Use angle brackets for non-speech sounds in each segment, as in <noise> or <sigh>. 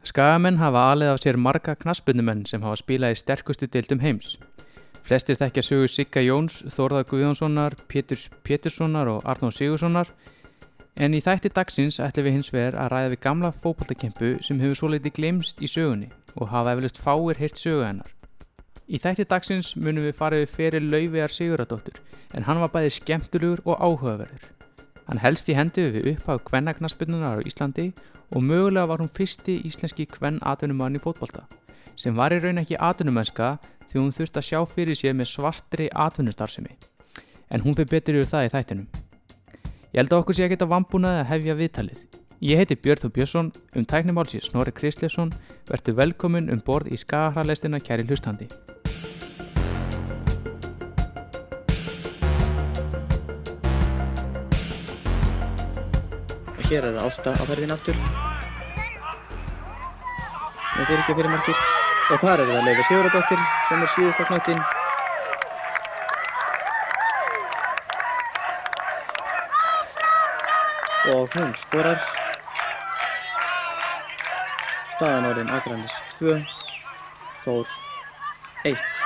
Skagamenn hafa alið á sér marga knaspunumenn sem hafa spilað í sterkustu deildum heims. Flestir þekkja sögu Sigga Jóns, Þórða Guðjónssonar, Péturs Péturssonar og Arnóð Sigurssonar en í þætti dagsins ætlum við hins vegar að ræða við gamla fókbaltakempu sem hefur svo litið glemst í sögunni og hafa eflust fáir heyrt sögu hennar. Í þætti dagsins munum við farið við fyrir Lauviðar Siguradóttur en hann var bæði skemmtulugur og áhugaverður. Hann helst í hendi við upphaf kvennaknaspununar á Íslandi og mögulega var hún fyrsti íslenski kvenn atvinnumann í fótbolta sem var í raun ekki atvinnumennska því hún þurfti að sjá fyrir sér með svartri atvinnustarfsemi en hún fyrir betur yfir það í þættinum. Ég held að okkur sé að geta vambúnaði að hefja viðtalið. Ég heiti Björn Þó Björnsson, um tæknimálsi Snorri Kristlefsson, verður velkomin um borð í skagahraleistina kæri hlustandi. Hér það Ásta á ferðin aftur. Með byrkja fyrir markir og þar er það Leifur Sigurðardóttir sem er síðust á knöttin og hún skorar. Staðan orðin Akranis 2 Þór 1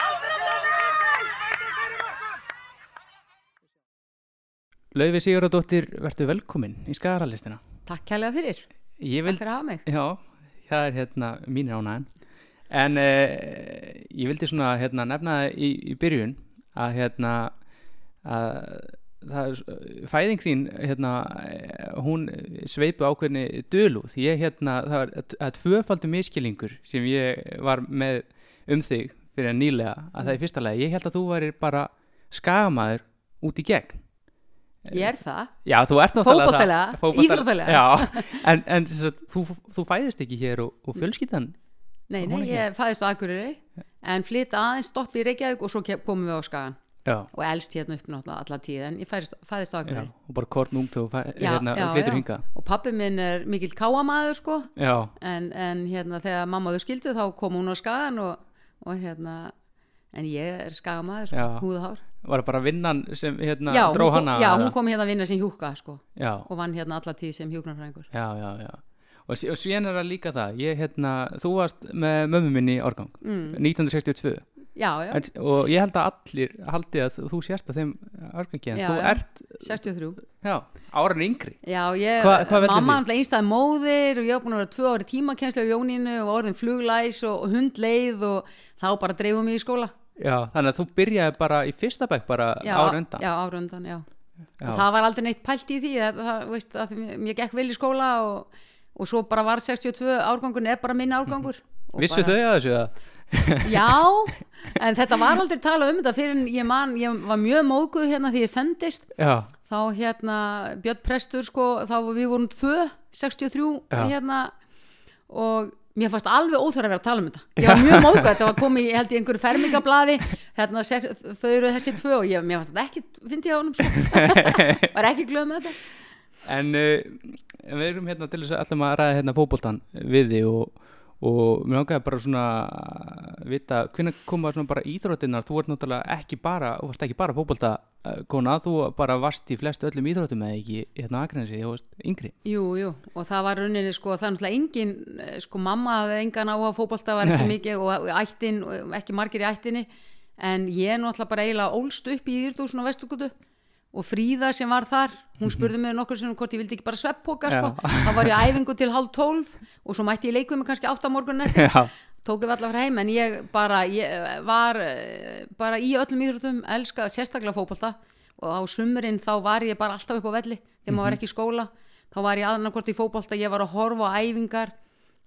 Laufi Sigurðardóttir, verður velkomin í skagahraleistina. Takk kærlega fyrir, Ég takk vil, fyrir að hafa mig. já, það er hérna mínir ánægin. En uh, ég vildi svona hérna nefna í, í byrjun að hérna að það er fæðing þín hérna eh, hún sveipu ákveðni dölúð ég hérna það var að, tvöfaldur miskilingur sem ég var með um þig fyrir að nýlega að það er fyrsta lagi, ég held að þú væri bara skagamaður út í gegn Ég er það, Já, þú ert náttúrulega það- fótboltalega- íþróttalega. Já, en, en sagt, þú, þú fæðist ekki hér og, og fjölskyldan nei, nei, ég fæðist á Akureyri en flytta aðeins stopp í Reykjavík og svo komum við á Skagan. Já, og elst hérna upp náttúrulega alla tíð en ég fæðist, fæðist á já, Akureyri og bara kort númt og fæ, Já, hérna, já, flytur já. hinga og pappi minn er mikill káamaður sko. Já, en, en hérna þegar mamma þau skildu þá kom hún á Skagan og, og hérna en ég er skagamaður sko, Já. Var það bara vinnan sem hérna já, dró hana já, hún kom hérna að vinna sem hjúka sko. Og vann hérna alla tíð sem hjúknarfræðingur já, já, já. Og, og síðan er það líka það ég, hérna, þú varst með mömmu minni í árgang mm. 1962 já, já, en, og ég held að allir haldi að þú sérst að þeim árgangi en Já, þú já. ert 63 já, áran yngri. Já, ég, Hva- hvað mamma alltaf einstæði móðir og ég var búin að vera tvö ári tímakenslu á Jónínu og orðin fluglæs og, og hundleið og þá bara dreifum við í skóla já, þannig að þú byrjaði bara í fyrsta bekk bara já, ára undan Já, ára undan, já. Já. Og það var aldrei neitt pælt í því að, það, veist, að mér, mér gekk vel í skóla og, og svo bara var 62 árgangur er bara minn árgangur Og vissu bara, þau að þessu að Já, en þetta var aldrei talað um þetta fyrir en ég man, ég var mjög móðguð hérna því ég fendist já, þá hérna Björn Prestur sko, þá við vorum tvö 63 Já. hérna og mér fannst alveg óþur að vera að tala um þetta. Ég var mjög móðgæð, þetta var komið ég held í einhverju fermingablaði sek, þau eru þessi tvö og ég, mér fannst þetta ekki fyndi ég á honum sko. <laughs> var ekki glöð með þetta. En uh, við erum hérna til þess að allum að ræða hérna fótboltan við þig og, og mér langaði bara svona vita hvernig koma svona bara íþróttinnar þú ert náttúrulega ekki bara, þú varst ekki bara fótbolta uh, kona, þú bara varst í flestu öllum íþróttum eða ekki hérna Akranesi þú varst yngri. Jú, jú, og það var rauninni sko, það er náttúrulega engin, eh, sko mamma hafði engan á að fótbolta var ekki Nei. mikið og ættin, ekki margir í ættinni en ég náttúrulega bara eiginlega ólst upp í Írdúsin og Vestugutu og Fríða sem var þar, hún spurði mig nokkur sem hvort ég vildi ekki bara svepppoka sko. Þá var ég á <laughs> æfingu til hálf tólf og svo mætti ég leikum með kannski átta morgun eftir. Já, tók ég allar frá heim en ég bara ég var eh, bara í öllum íþróttum elska sérstaklega fótbolta. Og á sumurinn þá var ég bara alltaf upp á velli þegar maður var ekki í skóla. Þá var ég annarkvort í fótbolta, ég var að horfa á æfingar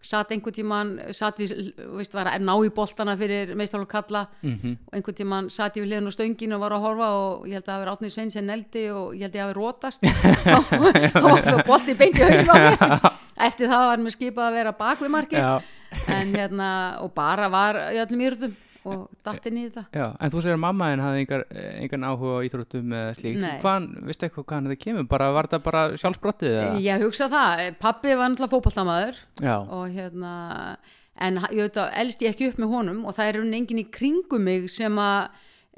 satt einhvern tíman satt við, veist, var að ná í boltana fyrir meistarlokk kalla mhm, og einhvern tíman satt ég við hliðin á stöngin og var að horfa og ég held að það hafi Átni Sveinsen neldi og ég held að ég hafi rótast <laughs> þá var það bolti beint í hausum á mér. Eftir það var mér skipað að vera bak við markið. Já, en hérna og bara var í öllum íþróttum og datt inn í þetta. Já, en þú segir að mamma en hafði engar, engan áhuga á íþróttum eða slíkt, hvaðan, veistu eitthvað hvaðan þetta kemur, bara var þetta bara sjálfsbrottið eða? ég hugsa það, pappi var náttúrulega fótballtamaður Já, og hérna en ég veit að elst ég ekki upp með honum og það er raunin enginn í kringum mig sem að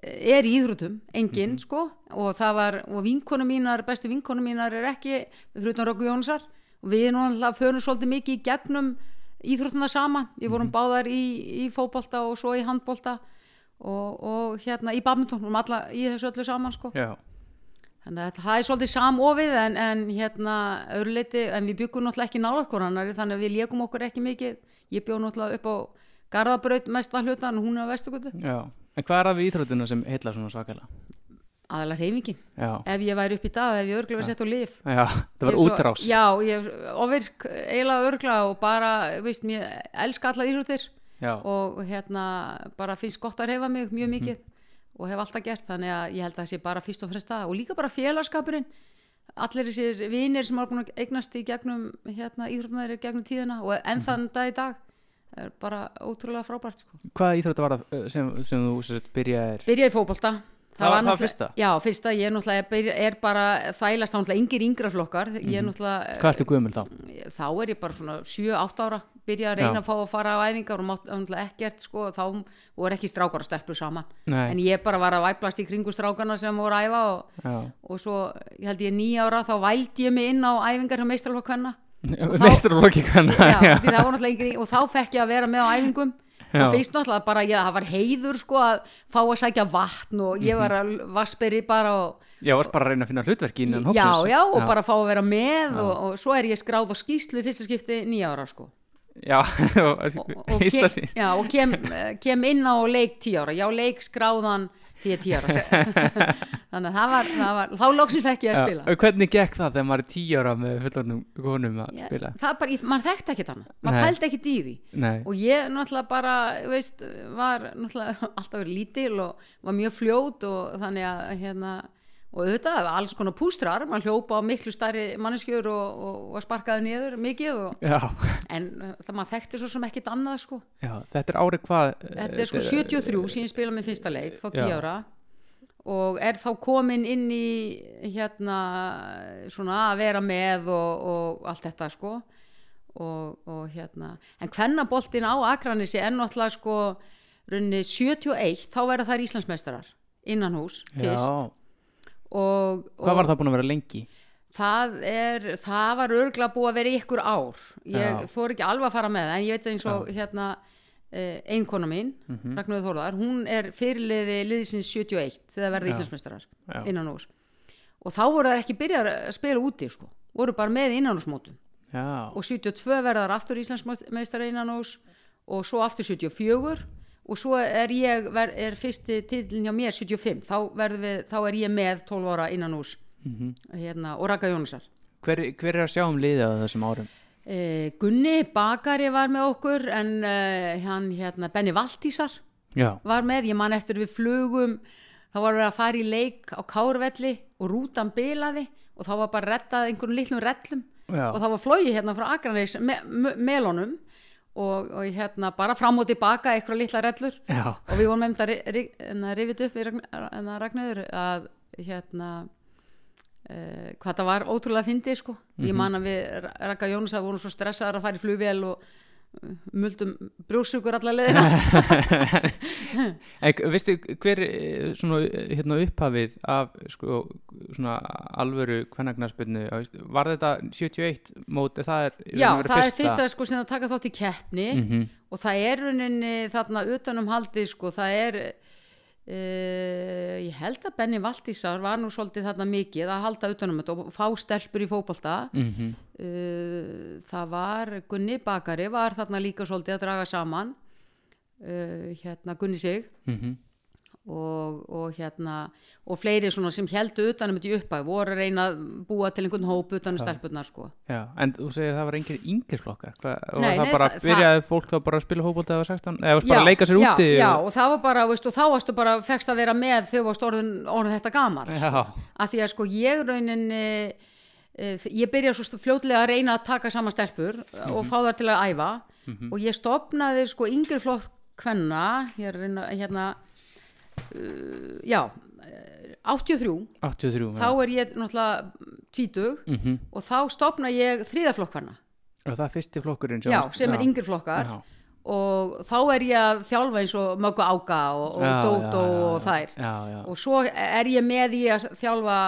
er í íþróttum, enginn sko. Og það var, og vinkonu mínar bestu vinkonu mínar er ekki, fyrir utan Róku Jónsar og við erum náttúrulega íþróttuna saman. Við vorum báðar í, í fótbolta og svo í handbolta og, og hérna í badminton vorum alla í þessu öllu saman sko. Já, þannig að það er svolítið samofið en, en hérna öðru leiti en við byggum náttúrulega ekki nála konanar þannig að við lékum okkur ekki mikið. Ég bjóð náttúrulega upp á Garðabraut mest var hlutan og hún er á Vestugutu já. En hvað er það við íþróttina sem heilla svona svakalega aðalega reyfingin ef ég væri upp í dag, ef ég örglega verið sett á lif já, það var útrás. Já, ég ofirk eiginlega örgla og bara, veist, mér elska alla íþróttir já, og hérna bara finnst gott að reyfa mig Mhm. mjög mikið og hef alltaf gert þannig að ég held að það sé bara fyrst og fremst það. Og líka bara félagskapurinn. Allir þessir vinir sem hafa búin að eignast í gegnum hérna, íþrótnaðir gegnum tíðina og enn Mhm. þann dag í dag er bara ótrúlega frábært sko. hvaða íþrótta var það uh, sem, sem þú sem sagt, byrjaðir? Byrja í fótbolta Það var- var fyrsta? Já, fyrsta, ég er náttúrulega er, bara þælast þá náttúrulega yngir yngra flokkar ég Mhm. er náttúrulega hvað ertu guðmul þá? þá er ég bara svona 7-8 ára byrja að reyna Já. að fá að fara á æfingar og náttúrulega ekkert sko þá voru ekki strákar og stelpur saman Nei. en ég bara var að væplast í kringu strákarna sem voru að æfa og, og svo ég held ég nýja ára þá vældi ég mig inn á æfingar hjá meistarlokk hvenna <laughs> þá- meistarlokki kannar Já, því það voru náttúrulega yngri og þá fekk ég að vera með á æfingum Já. og fyrst náttúrulega bara ég, það var heiður sko að fá að sækja vatn og ég var að vasperi bara og já, varst bara að reyna að finna hlutverki innan já, hópsins. Já, og bara fá að vera með og, og svo er ég skráð á skýslu í fyrsta skipti nýja ára sko. Já, <laughs> og, og, fyrsta ke, sín já, og kem, kem inn á leik tíu ára, já leik skráðan því ég tíu ára <laughs> þannig að það var, það var þá loksins fekk ég að spila. og hvernig gekk það þegar maður er tíu ára með fullorðnum konum að Já, spila? það er bara, maður þekkti ekkert annað. Maður pældi því. Nei, og ég náttúrulega bara veist, var náttúrulega <laughs> alltaf verið lítil og var mjög fljót og þannig að hérna, og auðvitað alls konar pústrar, maður hljópa á miklu stærri manneskjur og, og, og sparkaði niður mikið og, en uh, það maður þekkti svo sem ekkert annað sko. Já, þetta er árið hvað Þetta er sko 73 sem ég spila með fyrsta leik, þá 10 Já. ára. Og er þá komin inn í hérna svona að vera með og, og allt þetta sko. Og, og hérna en hvennaboltin á Akranissi er náttúrulega sko runni 71 þá verða þær Íslandsmeistarar innan hús fyrst. Já, og, og hvað var það búin að vera lengi? það er, það var örgla búið að vera ykkur ár. Ég þór ekki alveg að fara með það en ég veit eins og hérna eh, einkona mín, mm Mhm. Ragnarður Þórðar hún er fyrirliði liðsins 71 þegar verða Já. Íslandsmeistarar innan hús og þá voru það ekki byrjað að spila úti sko, voru bara með innanúsmótum Já, og 72 verðar aftur Íslandsmeistara innan hús og svo aftur 74 og svo er ég ver, er fyrsti titlin hjá mér 75 þá, við, þá er ég með 12 ára innan hús Mhm. hérna, og Raka Jónasar. Hver, hver er að sjá um liðið á þessum árum? Eh, Gunni Bakari var með okkur en uh, hann hérna Benny Valtísar Já, var með, ég man eftir við flugum þá var við að fara í leik á Kárvelli og rútan bilaði og þá var bara rettað einhvern litlum rellum. Já, og það var flói hérna frá Akraneis me, me, melónum og, og hérna bara fram og tilbaka eitthvað litla rellur. Já, og við vorum með þetta rifið upp við Ragnöður að hérna uh, hvað það var ótrúlega fyndið sko. Ég man að við Raka Jónas að vorum svo stressaðar að fara í flugvél og muldum brjósugur allar leðina <laughs> En veistu hver eh, svona eh, hérna upphafið af sko svona alvöru kvennagnarsbyrnu, var þetta 71 mót, það er já það er fyrsta sko sem að taka þátt í keppni Mhm. og það er rauninni þarna utanum haldið sko það er uh, ég held að Benny Valtísar var nú svolítið þarna mikið að halda utanum þetta og fá stelpur í fótbolta Mhm. uh, það var Gunni Bakari var þarna líka svolítið að draga saman uh, hérna Gunni Sig Mhm. Og, og hérna og fleiri svona sem heldu utanum þetta í uppæð voru að reyna að búa til einhvern hóp utanum stelpurnar sko. Já, en þú segir að það var engir yngir flokkar. Hva, og það nei, bara byrjaði fólk þá bara að spila fótbolta eða 16 eða bara að leika sér já, úti já, og... og það var bara, veist, og þá varstu bara fegst að vera með þegar varst orðin, orðin þetta gamall Já, að því að sko ég raunin e, ég byrja svo fljótlega að reyna að taka saman stelpur og fá það til að æfa. Og ég stopnaði sko yngri flokk kvenna ég er að reyna hérna uh, já eh, 83, 83 þá er ég náttúrulega tvítug mm og þá stopna ég þriðaflokk kvenna og það er fyrsti flokkurinn já, sem er yngri flokkar. Já, og þá er ég að þjálfa eins og Möggu Ága og, og Dótó og þær. Og svo er ég með í að þjálfa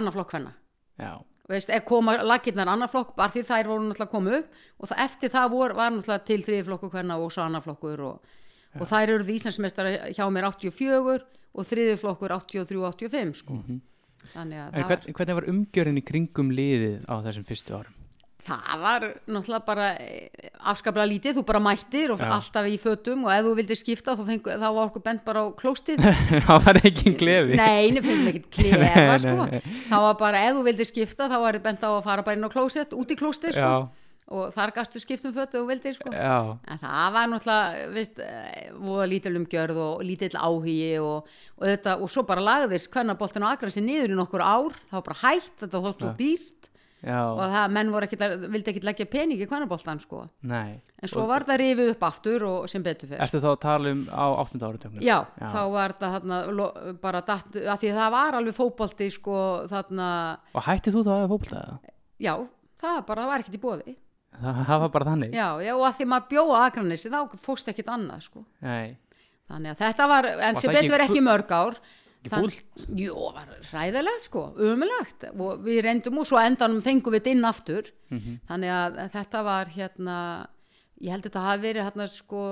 annar flokk hvenna já, veist, koma lakirnar annar flokk, bara því þær voru náttúrulega komið upp. Og það, eftir það vor, var náttúrulega til hvernig og svo annar flokkur og, og þær eru því Íslandsmeistara hjá mér 84 og þriði flokkur 83-85 sko. það var, hvern, hvernig var umgjörinn í kringum liðið á þessum fyrstu árum? það var náttúrulega bara eh, afskaplega lítið, þú bara mættir og Já. alltaf í fötum og ef þú vildir skipta þá, fengu, þá var okkur bent bara á klóstið <laughs> það var ekki glefi Nei, við fengum ekkert klefa <laughs> Nei, sko. nei. Það var bara, ef þú vildir skipta þá var þið bent á að fara bara inn á klósett út í klósti sko. Já, og þar gastu skiptum fötu og vildir sko. já, en það var náttúrulega eh, voða lítil umgjörð og lítill áhugi og, og, þetta, og svo bara lagðist hvernig boltin á Akransi niður í nokkur ár það var bara hægt, þetta þótt og dýrt já, og það, menn ekkit, vildi ekki leggja pening í hvernig boltan sko. nei en svo var það rifið upp aftur og sem betur fyrir Ertu þá að tala um á áttunda áratögnum? Já, þá var þetta þarna, lo- bara datt, að því það var alveg fótbolti sko, þarna, Og hættið þú þá að fókbaltaða? já, það bara það var ekkert í bóði. Það, var bara þannig? Já, já, og að því maður bjóða Akranessi, þá fórst ekkert annað, sko. Þannig að þetta var, en sem betur ekki mörg ár. Jú, var ræðilegt, sko, umulegt. Og við reyndum og svo endanum fengum við þetta inn aftur. Mhm. Þannig að þetta var hérna, ég held að þetta hafi verið hérna, sko,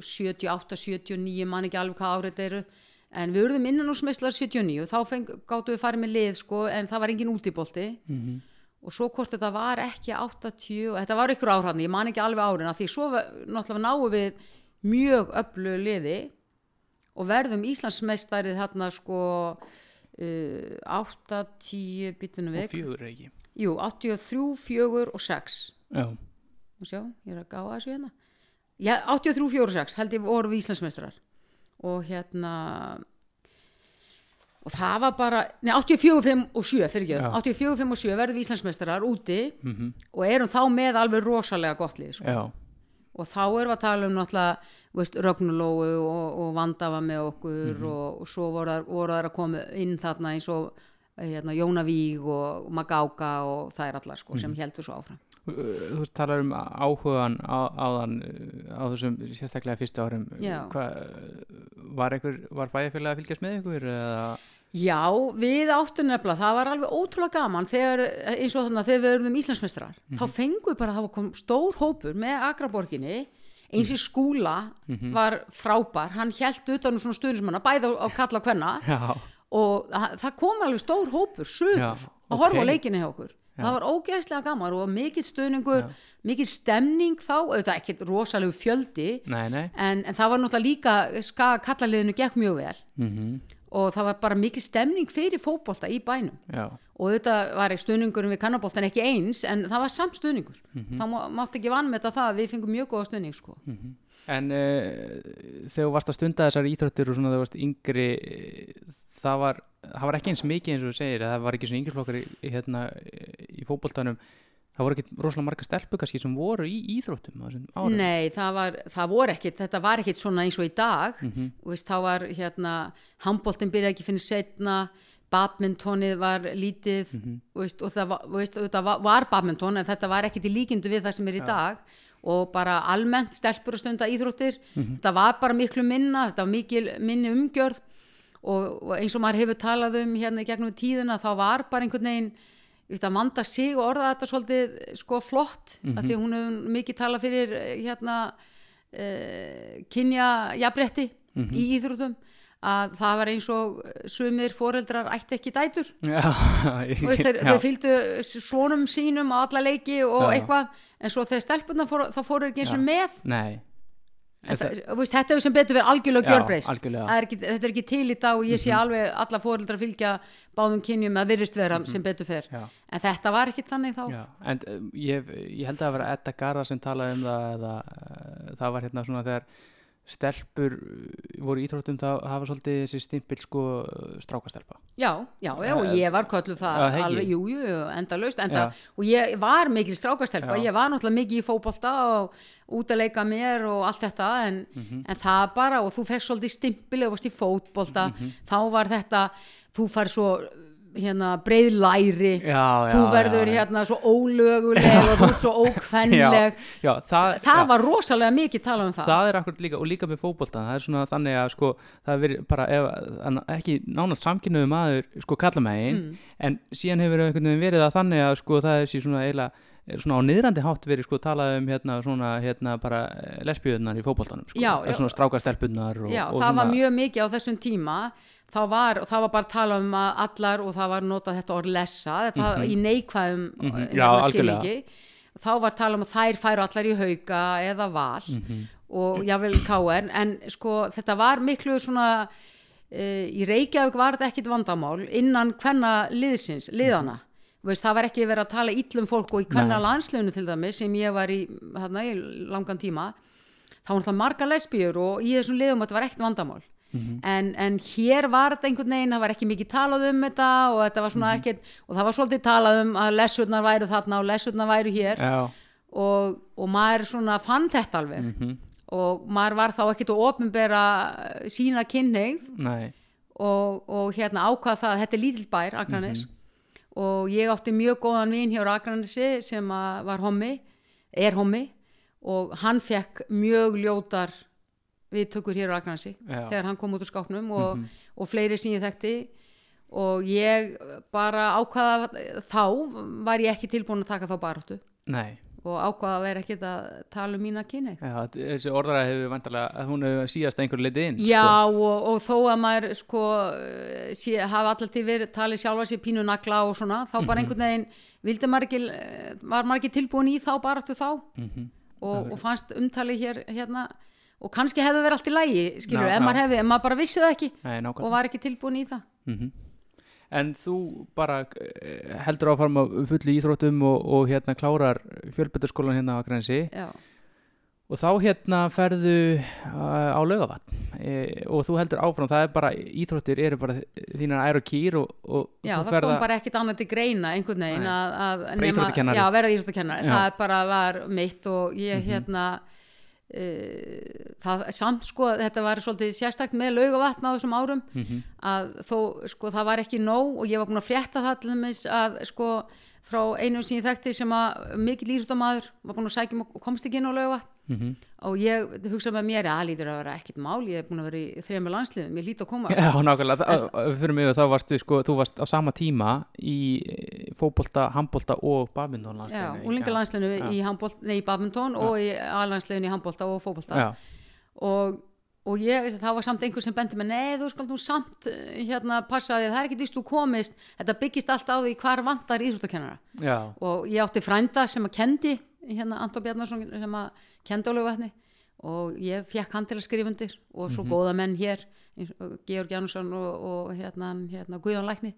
78, 79, man ekki alveg hvað árið þetta eru. En við urðum innan úr smislar 79 þá feng, gáttu við farið með lið, sko, en það var engin útibolti. Mhm. Og svo hvort þetta var ekki 80 og þetta var ykkur áhrifni, ég man ekki alveg árin því svo náttúrulega náum við mjög öllu liði og verðum Íslandsmeistarið þarna sko uh, 80 byttunum Og við. Fjögur ekki. Jú, 83, 4 og 6 Já, og sjá, ég er að gáða þessu hérna. Já, 83, 4 og 6 held ég voru við Íslandsmeistarar. Og hérna og það var bara nei, 84, 5 og 7 fyrir ekki 84, 5 og 7 verðum Íslandsmeistarar úti Mhm. og erum þá með alveg rosalega gott lið sko. og þá erum við að tala um náttúrulega Rögnulóu og, og Vanda var með okkur Mhm. og, og svo voru voru þær að koma inn þarna eins og hérna, Jóna Víg og Magáka og það er allar sko, sem heldur svo áfram þú talar um áhugan á, áðan á þessum sérstaklega fyrstu árum. Hva, var, var bæjarfélag að fylgjast með ykkur eða Já, við áttum nefnilega, það var alveg ótrúlega gaman þegar, eins og þannig að þegar við erum Íslandsmestrar, þá fengum við bara, það kom stór hópur með Akraborginni, eins í skúla var frábær, hann held utan um svona stuðnismanna, bæði á, kalla Já, og það, kom alveg stór hópur, sögur, Já, að horfa leikinni hjá okkur. Það var ógeðslega gaman og mikið stuðningur, mikið stemning þá, auðvitað ekkert rosalegu fjöldi, nei, nei. en, en það var náttúrulega líka, ska kallaliðinu gekk mjög vel. Mm og það var bara mikið stemning fyrir fótbolta í bænum. Já, og þetta var ekki stuðningurinn við kannaboltan ekki eins en það var samt stuðningur. Mhm. það má, mátti ekki þetta það að við fengum mjög góða stuðning sko. En uh, þegar þú varst að stunda þessar íþróttir og svona þegar þú varst yngri það var, það var ekki eins mikið eins og þú segir að það var ekki svona yngri flokkar í, hérna, í fótboltanum það voru ekki rosalega marga stelpu kannski sem voru í íþróttum á þessum árum nei, það, var, það voru ekkit þetta var ekkit svona eins og í dag Mhm. og veist, þá var hérna handboltin byrjaði ekki fyrir setna badmintonið var lítið Mhm. og, veist, og það var, veist, var, var badminton en þetta var ekkit í líkindu við það sem er í dag og bara almennt stelpur að stunda íþróttir Mhm. þetta var bara miklu minna þetta var mikil minni umgjörð og, og eins og maður hefur talað um hérna í gegnum tíðina þá var bara einhvern veginn við að manda sig og orða þetta svolítið sko flott mm Mhm. því að hún hefur mikið talað fyrir hérna uh, kynja jafnrétti Mhm. í íþróttum að það var eins og sumir foreldrar ætti ekki dætur Já, <laughs> Þú veist, þeir, þeir fylgdu svonum sínum á alla leiki og Já. eitthvað en svo þegar stelpunna fór, þá fóru ekki eins og með Nei það, veist, þetta hefur sem betur verið algjörlega gjörbreyst. þetta er ekki til í dag og ég sé alveg alla fóreldrar fylgja báðum kynjum að virðist vera sem betur fer. Já. en þetta var ekki þannig þá. Já, en um, ég, ég held að það var Edda Garða sem talaði um það eða uh, það var hérna svona þegar stelpur uh, voru íþróttum það hafa svolítið þessi stimpil sko strákastelpa já, já, já, og Eh, ég var köllu það ekki. alveg, jú, jú, enda laust enda, Já. og ég var mikil strákastelpa Já. ég var náttúrulega mikið í fótbolta og út að leika mér og allt þetta en, Mhm. en það bara, og þú fekk svolítið stimpil og varst í fótbolta Mhm. þá var þetta þú fær svo hérna breið læri já, já, þú verður já, hérna svo ólöguleg og þú ert svo <laughs> ókvenleg. já, það, það já, var rosalega mikið talað um það, það er akkurat líka og líka með fótbolta það er svona þannig að sko það er verið bara ef, ekki nánast samkynnuðu maður sko kalla megin Mm. en síðan hefur einhvern veginn verið að þannig að sko það er síðan svona eiginlega svona á niðrandi hátt verið sko talað um hérna svona hérna bara lesbíunar í fótboltanum sko, Já, já. svona strákastelpunar og, já, og það svona, var mjög mikið á þessum tíma þá var, það var bara að tala um að allar og það var notað þetta orð lessa þetta Mhm. í neikvæðum Mhm, mm já, algjörlega. þá var tala um að þær færu allar í hauka eða val Mhm. og jável káer en sko þetta var miklu svona uh, í Reykjavík var þetta ekkit vandamál innan hvenna liðsins, liðana Veist, það var ekki verið að tala illum fólk og í hvenna Nei. landsliðinu til dæmis sem ég var í, þarna, í langan tíma þá var náttúrulega marga lesbíur og í þessum liðum þetta var ekkert vandamál Mhm. en, en hér var þetta einhvern veginn það var ekki mikið talað um þetta og þetta var svona Mhm. ekkert og það var svolítið talað um að lesurnar væru þarna og lesurnar væru hér og, og maður svona fann þetta alveg mhm, og maður var þá ekkert að opinbera sína kynneigð nei og, og hérna ákvað það að þetta er lítill bær Akranes Mhm. Og ég átti mjög góðan vin hjá Akranesi sem var hommi er hommi og hann fekk mjög ljótar viðtökur hér á. Mhm. þegar hann kom út úr skápnum og, og fleiri sem ég þekkti og ég bara ákvaða þá var ég ekki tilbúin að taka þá baráttu nei og ákvaða að vera ekkert að tala um mína kynni. Já, þessi orðara hefur vantarlega að hún hefur síðast einhver leiti inn Já sko. og, og þó að maður sko sé, hafa alltaf til verið talið sjálfa sér pínu nagla og svona þá Mhm. bara einhvern veginn vildi maður ekki eh, var maður ekki tilbúin í þá baráttu þá? Mhm. og, og fannst umtalið hér hérna og kannski hefði verið allt í lægi skilur, ef maður hefði, ef maður bara vissi það ekki Nei, og var ekki tilbúin í það. Mm En þú bara eh, heldur áfram á fullu íþróttum og, og hérna klárar fjölbyttarskólan hérna á Grensi Já, og þá hérna ferðu uh, á laugavatn e, og þú heldur áfram, það er bara íþróttir eru bara þínar ær og kýr og, og já það kom að- bara ekkit annað til greina einhvern veginn Nei. að, að Bara íþróttakennari. já, vera íþróttakennari, það bara var mitt og ég hérna uh, það samt sko þetta var svolítið sérstakt með laugavatn á þessum árum Mhm. að þó sko það var ekki nóg og ég var búin að frétta það til þess að sko frá einum sem ég þekkti sem að mikil íþróttamaður var búin að sækja um og komst ekki inn á laugavatn Mhm. og ég hugsa með mér að það lítur að vera ekkit mál, ég er búin að vera í þrejum landsliðum, ég lít að koma. Já, nákvæmlega, fyrir mig þá varstu sko, þú varst á sama tíma í eh, fótbolta, handbolta og badminton Já, landsliðinu. Já. í, handbolt, nei, í badminton og í aðlandsliðinu í handbolta og fótbolta. Já, og, og ég, það var samt einhver sem bendi mig, nei þú skal nú samt eh, hérna passaði, það er ekki vist þú komist. Þetta byggist allt á því hvar vantar íþróttakennara. Og ég átti frænda sem að kendi hérna Anton Bjarnarsson sem að lögvatni og ég fekk hann til að skrifa undir og svo góða menn hér Georg Janusson og, og hérna, hérna Guðjón Lækni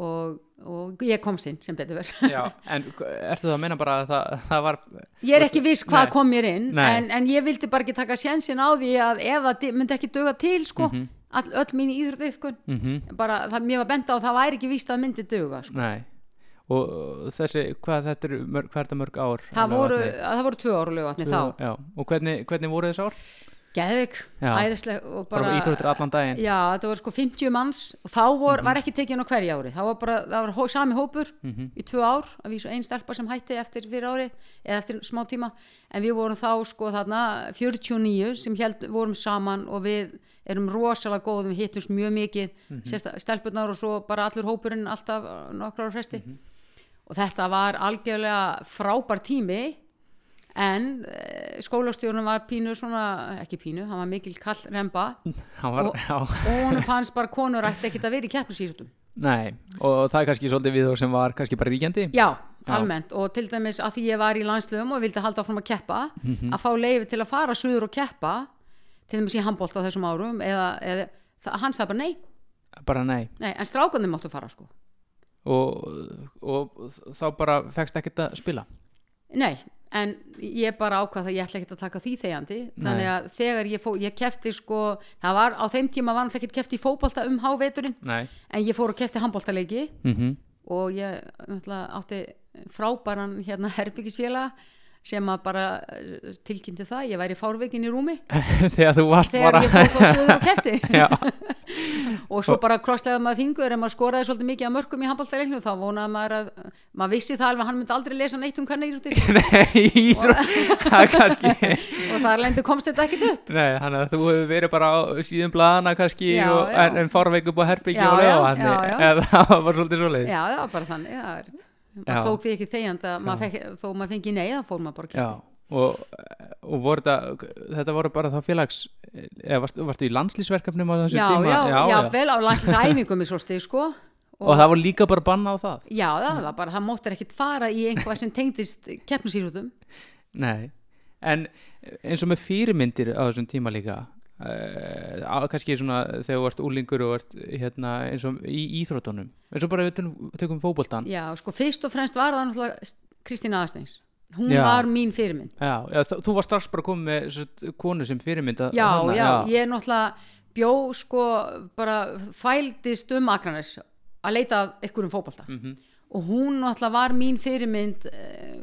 og, og ég komst inn sem betur verð en ertu það að meina bara að það, það var Ég er ekki viss hvað Nei. kom mér inn en, en ég vildi bara ekki taka sjensin á því að ef það di- myndi ekki döga til sko, all, öll mín íþróttiðkun mm bara það, mér var bent á að það væri ekki víst að myndi döga sko. Nei Og þessi, hvað þetta er mörg, hvað er þetta mörg ár? það, voru, það voru tvö ára lögatni Tvö- þá Já, og hvernig, hvernig voru þessi ár? Geðvik, Já. æðisleg og Bara, bara, íþróttir allan daginn Já, þetta voru sko 50 manns og þá vor, Mhm. var ekki tekið á hverju ári það var bara, það var hó, sami hópur Mhm. í tvö ár, að vísu einn stelpa sem hætti eftir fyrir ári, eða eftir smá tíma en við vorum þá sko þarna 49 sem held, vorum saman og við erum rosalega góð við hittumst mjög mikið, mm. -hmm. stelpunar og svo bara allur hópurinn alltaf nokkrar fresti Mhm. Og þetta var algjörlega frábær tími en uh, skólastjórnum var pínu svona, ekki pínu, hann var mikil kall remba var, og- og hún fannst bara konur ætti ekkert að vera í keppnisíþróttum. Nei Og það er kannski svolítið við sem var kannski bara ríkjandi. Já, Já. almennt. Og til dæmis að því ég var í landslöfum og vildi halda áfram að keppa Mhm. að fá leifi til að fara suður og keppa til dæmis í handbólt á þessum árum eða, eða hann sagði bara nei, Bara nei. Nei en strákunni máttu fara sko og, og þá bara fegst ekkert að spila? Nei, en ég bara ákvað að ég ætla ekkert að taka því þegjandi. Þannig að þegar ég fó, ég kefti sko það var á þeim tíma var náttúrulega ekkert kefti í fótbolta um háveturinn Nei. en ég fór og kefti handbóltaleiki mm og ég náttúrulega átti frábæran hérna <laughs> herbyggisfélaga sem að bara eh, tilkynnti það, ég væri fárveikin í rúmi. <laughs> Þegar þú varst þegar bara ég fór þá söður og kefti <laughs> Já, <laughs> og svo bara krosslega maður fingur ef maður skoraði svolítið mikið að mörgum í handbóltaleiknum þá vonaði maður að maður vissi það alveg hann myndi aldrei lesa neitt um hvernig nei, það og þar lengur komst þetta ekkit upp. Nei, hann að þú hefur verið bara á síðum blaðana kannski Já, og, já. en, en farveik upp á Já, og eða það var svolítið svoleið já, það var bara þannig það er. Maður tók því ekki þegjand þó maður fengi þá fór maður bara Já, og, og voru þetta, þetta voru bara þá félags eða varstu, varstu í landslýsverkefnum á þessu já, tíma? já, já, já. vel á landslæsæfingum í svo stig sko <laughs> Og það var líka bara banna á það? já, það var bara, það móttir ekkit fara í einhvað sem tengdist keppnisýrútum Nei, en eins og með fyrirmyndir á þessum tíma líka uh, kannski svona þegar þú ert úlingur og ert hérna eins og í íþróttunum eins og bara við tökum, fótboltan já, sko, fyrst og fremst var það náttúrulega Kristína Aðsteins hún Já. var mín fyrirmynd. Já, já þú var strax bara komið með satt, konu sem fyrirmynd já, þarna, já, ég er náttúrulega bjó sko bara fældist um Akranes að leita að einhverjum fótbolta. Mhm. Og hún náttúrulega var mín fyrirmynd eh,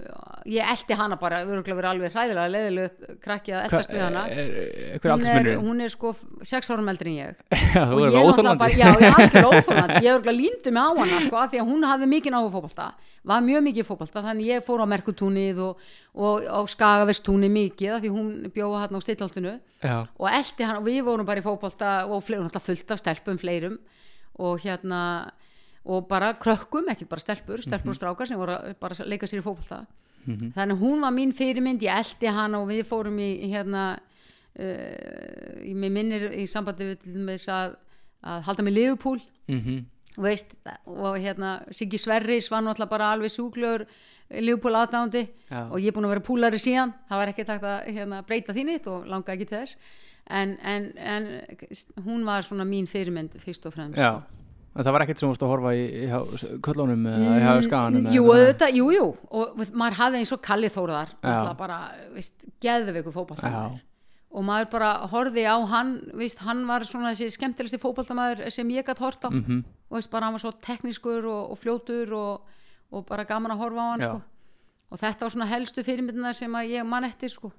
ég elti hana bara örgulega verið alveg hræðilega leðilegt krakki að eltast við hana. er, er, hver hún er, hún er sko f- sex árum eldri en ég. <laughs> Og ég náttúrulega bara, já, <laughs> ég er örgulega límdi mig á hana sko af því að hún hafði mikið náðu fótbolta var mjög mikið í fótbolta þannig ég fór á Merkutúnið og, og á Skagavestúni mikið því hún bjóða hann á stillholtinu. Og eldi hann og við vorum bara í fótbolta og náttúrulega fullt af stelpum fleirum. Og hérna og bara krökkum, ekki bara stelpur stelpur og strákar sem voru bara að leika sér í fótbolta. Þannig að hún var mín fyrirmynd ég eldi hann og við fórum í hérna uh, mér minnir í sambandi við þess að, að halda með Liverpool. Mm og veist, og hérna Siggi Sverris var náttúrulega bara alveg sjúklegur Liverpool aðdándi og ég er búin að vera púlari síðan. Það var ekki takt að hérna, breyta því nýtt og langa ekki til þess. En, en, en hún var svona mín fyrirmynd fyrst og fremst já En það var ekkert sem þú varst að horfa í, í köllunum eða í skaganum Mm, jú, auðvitað, jú, jú og maður hafði eins og Kalli Þórðar náttúrulega bara, veist, geðveiku fótballtamaður og maður bara horfði á hann, veist, hann var svona þessi skemmtilegsti fótballtamaður sem ég gætt hort á Mhm. og veist, bara hann var svo teknískur og, og fljótur og, og bara gaman að horfa á hann Já. sko. og þetta var svona helstu fyrirmyndina sem að ég man eftir sko.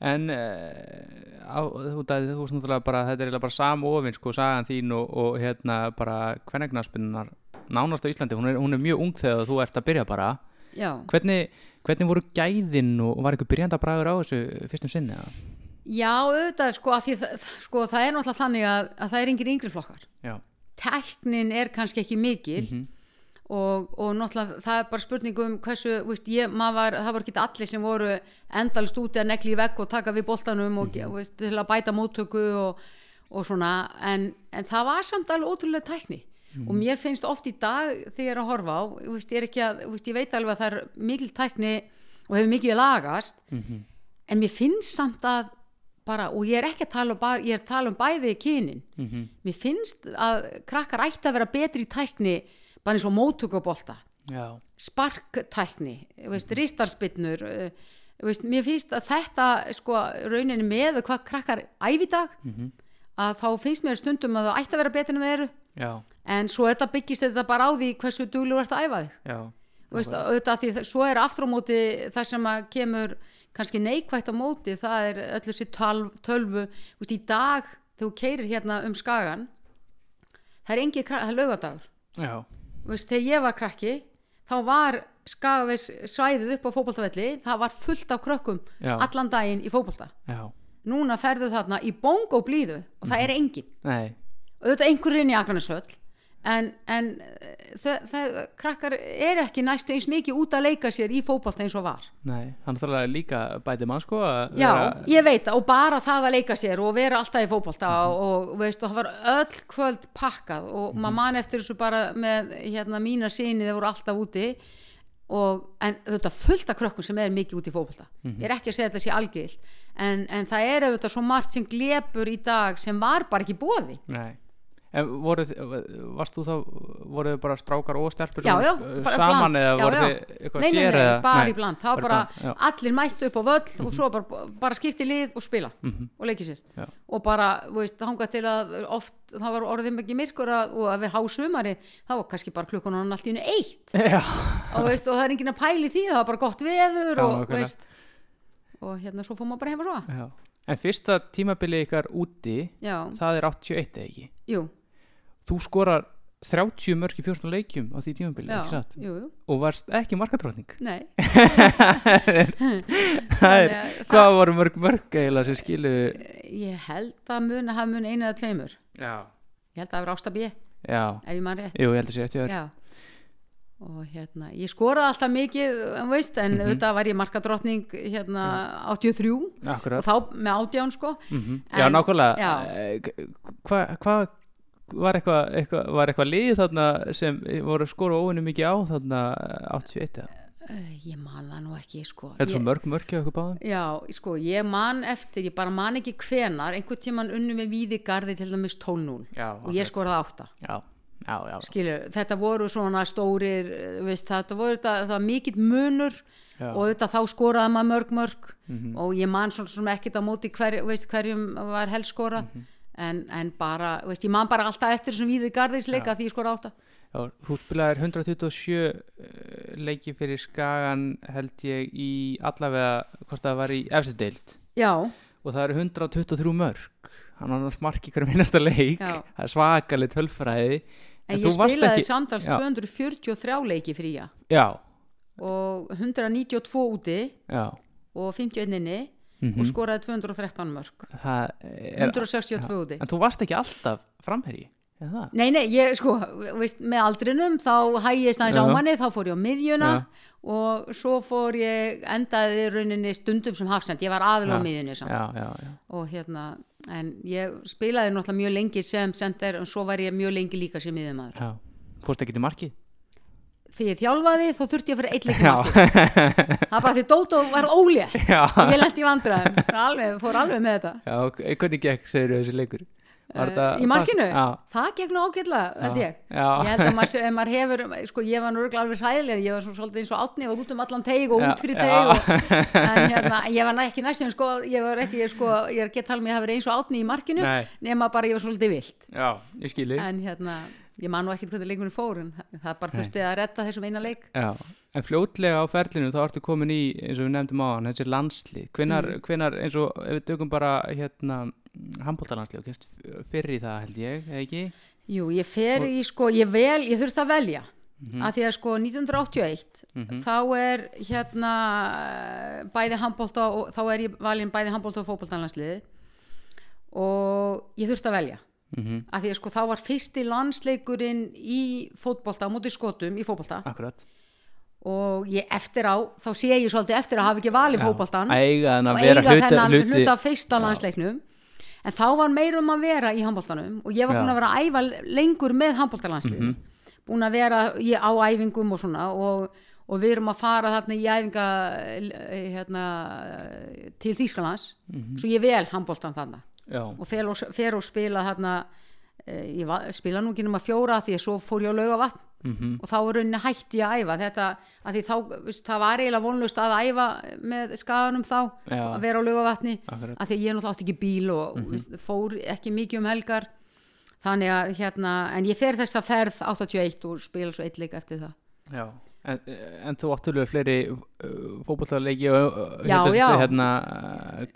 En uh, á, þú, þú, þú veist náttúrulega bara þetta er bara samofin sko, sagan þín og, og hérna bara kvennegnaspinnar nánast á Íslandi, hún er, hún er mjög ung þegar þú ert að byrja bara hvernig, hvernig voru gæðin og var einhver byrjanda bragur á þessu fyrstum sinni? eða? já auðvitað sko, það, sko, það er náttúrulega þannig að, að það er engin yngri flokkar Já, tæknin er kannski ekki mikil Mhm. Og, og náttúrulega það er bara spurning um hversu, veist, ég, var, það var ekki allir sem voru endalist úti að negli í vegg og taka við boltanum og Mhm. veist, til að bæta móttöku og, og svona, en, en það var samt alveg ótrúlega tækni Mhm. og mér finnst oft í dag þegar ég er að horfa á veist, ég, að, ég veit alveg að það er mikil tækni og hefur mikið lagast Mhm. en mér finnst samt að bara, og ég er ekki að tala um, bara, ég er að tala um bæði kynin Mhm. mér finnst að krakkar ætti að vera betri í tækni bara eins og móttökubolta. Já, sparktækni, ristarspinnur veist, mér finnst að þetta sko rauninni með hvað krakkar æfi í dag Mhm. að þá finnst mér stundum að það ætti að vera betri en það eru. Já, en svo þetta byggist þetta bara á því hversu duglur ert að æfa þig. Veist, auðvitað því svo er aftur á móti það sem að kemur kannski neikvægt á móti það er öll þessi tölv, tölvu. Veist, í dag þegar þú keirir hérna um skagan það er engi það laugadagur já, veist, þegar ég var krakki þá var skagaveis svæðið upp á fótboltavelli það var fullt af krökkum Já. allan daginn í fótbolta. Já, núna ferðu þarna í bongo blíðu og það er engin nei, auðvitað einhverjum í Akraneshöll en, en það, það, krakkar er ekki næstu eins mikið út að leika sér í fótbolta eins og var. Nei, þannig að það er líka bæti mann sko já, ég veit og bara það að leika sér og vera alltaf í fótbolta og, og veist, og það var öll kvöld pakkað og maður man eftir þessu bara með hérna mína síni þeir voru alltaf úti og, en þetta fullt af krökkum sem er mikið út í fótbolta. Ég er ekki að segja þetta sé algild en, en það er auðvitað svo margt sem glepur í dag sem var bara ekki bóði Nei, En voru, þið- varst þú þá, voru þið bara strákar og stelpur Já, já, saman bland, eða já, voru þið eitthvað Nei, nei, sér nei, eða? bara Nei, í bland. Það var bara bland, allir mættu upp á völl og svo bara, bara skipti lið og spila Mhm. og leiki sér. Og bara, þú veist, þangað til að oft, það var orðið mikið myrkur að, og að við hásumari, þá var kannski bara klukkan hann allt í henni eitt. <laughs> Og, veist, og það er enginn að pæli því, það var bara gott veður og, veist, og hérna svo fór maður bara heim og svo. En fyrsta tímabili ykkar úti, það er 81 eða ekki? jú, Þú skorar 30 mörg í 14 leikjum á því tímabili, já, ekki satt? jú, jú Og varst ekki markadrótning. nei <laughs> Það það- hvað voru mörg mörg eiginlega sem skilu? ég held að mun að hafa mun einu eða tveimur Já. ég held að það var ásta B, Já, ef ég man rétt jú, ég held að sé eftir þér. Já og hérna, ég skoraði alltaf mikið en veist, en Mhm. auðvitað var ég markadrottning hérna 83 Akkurat. og þá með átján sko Mm Já, En- nákvæmlega já. Eh, Hvað hva, var eitthvað eitthva, var eitthvað lið þarna sem voru að skora óvinni mikið á þarna 81 eða? uh, ég man það nú ekki sko. Þetta er svo mörg mörg hjá okkur báðum. Já, sko, ég man eftir ég bara man ekki hvenar, einhvern tíman unnu með Víðigarði til dæmis 12-0 Já, og ég skoraði 8 Já, já, já, skilur, þetta voru svona stórir eh, veist, þetta voru þetta, það var mikill munur já. og þetta þá skoraði maður mörg mörg Mhm. og ég man svona, svona ekkert á móti hver, veist, hverjum var helst skora Mhm. En, en bara, veist, ég man bara alltaf eftir þessum víði garðisleika því ég skora átta. Já Þú spilaðir 127 uh, leiki fyrir Skagan held ég í allavega hvort það var í efstu deild. Já, og það eru 123 mörg hann var marki hverjum einasta leik. Já. það er svakalit tölfræði. En, þú ég spilaði ekki- samtals Já. 243 leiki fría Já, og 192 úti. Já. Og 51 inni mm og skoraði 213 mörg er 162 úti En þú varst ekki alltaf það? Nei, nei, ég sko, veist, með aldrinum þá hægist aðeins á Já. manni, þá fór ég á miðjuna Já. og svo fór ég endaði rauninni stundum sem hafsend, ég var aðil á miðjunni samt Já, já, já. og hérna, en ég spilaði náttúrulega mjög lengi sem sender en svo var ég mjög lengi líka sem miðjumæður. já. Fórst ekki til markið? Þegar ég þjálfaði þá þurfti ég að fyrir eitt leik Já. það var bara því Dótó var ólétt og ég lendi í vandræðum, alveg, fór alveg með þetta. Já, ok, hvernig gekk, segir þessi leikur? Uh, í markinu? Já. Það gegn nú ágætlega, held ég. Já. Ég held að maður, maður hefur, sko ég var örugglega alveg hræðilega, ég var svo svolítið eins og átni, ég var út um allan teig og Já, út fyrir teig og, en hérna, ég var ekki næstum, sko, ég var ekki, sko, ég er gett talað með að hafa verið eins og átni í markinu, Nei. nema bara ég var svolítið vilt, Já, ég skilji. en hérna, ég man nú ekkert hvernig leikunum fór, en það, bara þurfti að retta þessum eina leik. Já, en fljótlega á ferlinu þá ertu komin í, eins og við nefndum á hann, þessi landslið. Hvenar, Mm. hvenar, eins og ef við dögum bara, hérna, handbóltalandslið, ok, fyrir í það held ég, ekki? Jú, ég fer í, sko, ég vel, ég þurfti að velja, Mhm. að því að sko 1981, þá er hérna bæði handbólta þá er ég valin bæði handbólta og fótbóltanlandsliði og ég þurfti að velja. Mm að því að sko þá var fyrsti landsleikurinn í fótbolta á móti skotum í fótbolta Akkurat. og ég eftir á, þá sé ég svolítið eftir að hafa ekki valið Já, fótboltan eiga og eiga þennan hluti, hluta af fyrsta landsleiknum en þá var meira um að vera í handboltanum og ég var Já. búin að vera að æfa lengur með handboltalandslið Mhm. búin að vera ég, á æfingum og svona og, og við erum að fara þarna í æfinga eh, hérna, til Þýskalands Mhm. svo ég vel handboltan þarna Já, og fer og, fer og spila þarna e, ég va- spila nú ekki nema fjóra því að svo fór ég að lauga vatn mhm, og þá er rauninni hætti ég að æfa. Þetta að því þá, það var eiginlega vonlust að æfa með skaganum þá Já. að vera á lauga vatni Akkurat. að því ég náttúrulega átti ekki bíl og mm veist, fór ekki mikið um helgar. Þannig að hérna en ég fer þessa ferð 81 og spila svo eitt leik eftir það. Já. En, en þú áttulega fleiri uh, fótbollaleiki og uh, Já, hérna, já. hérna,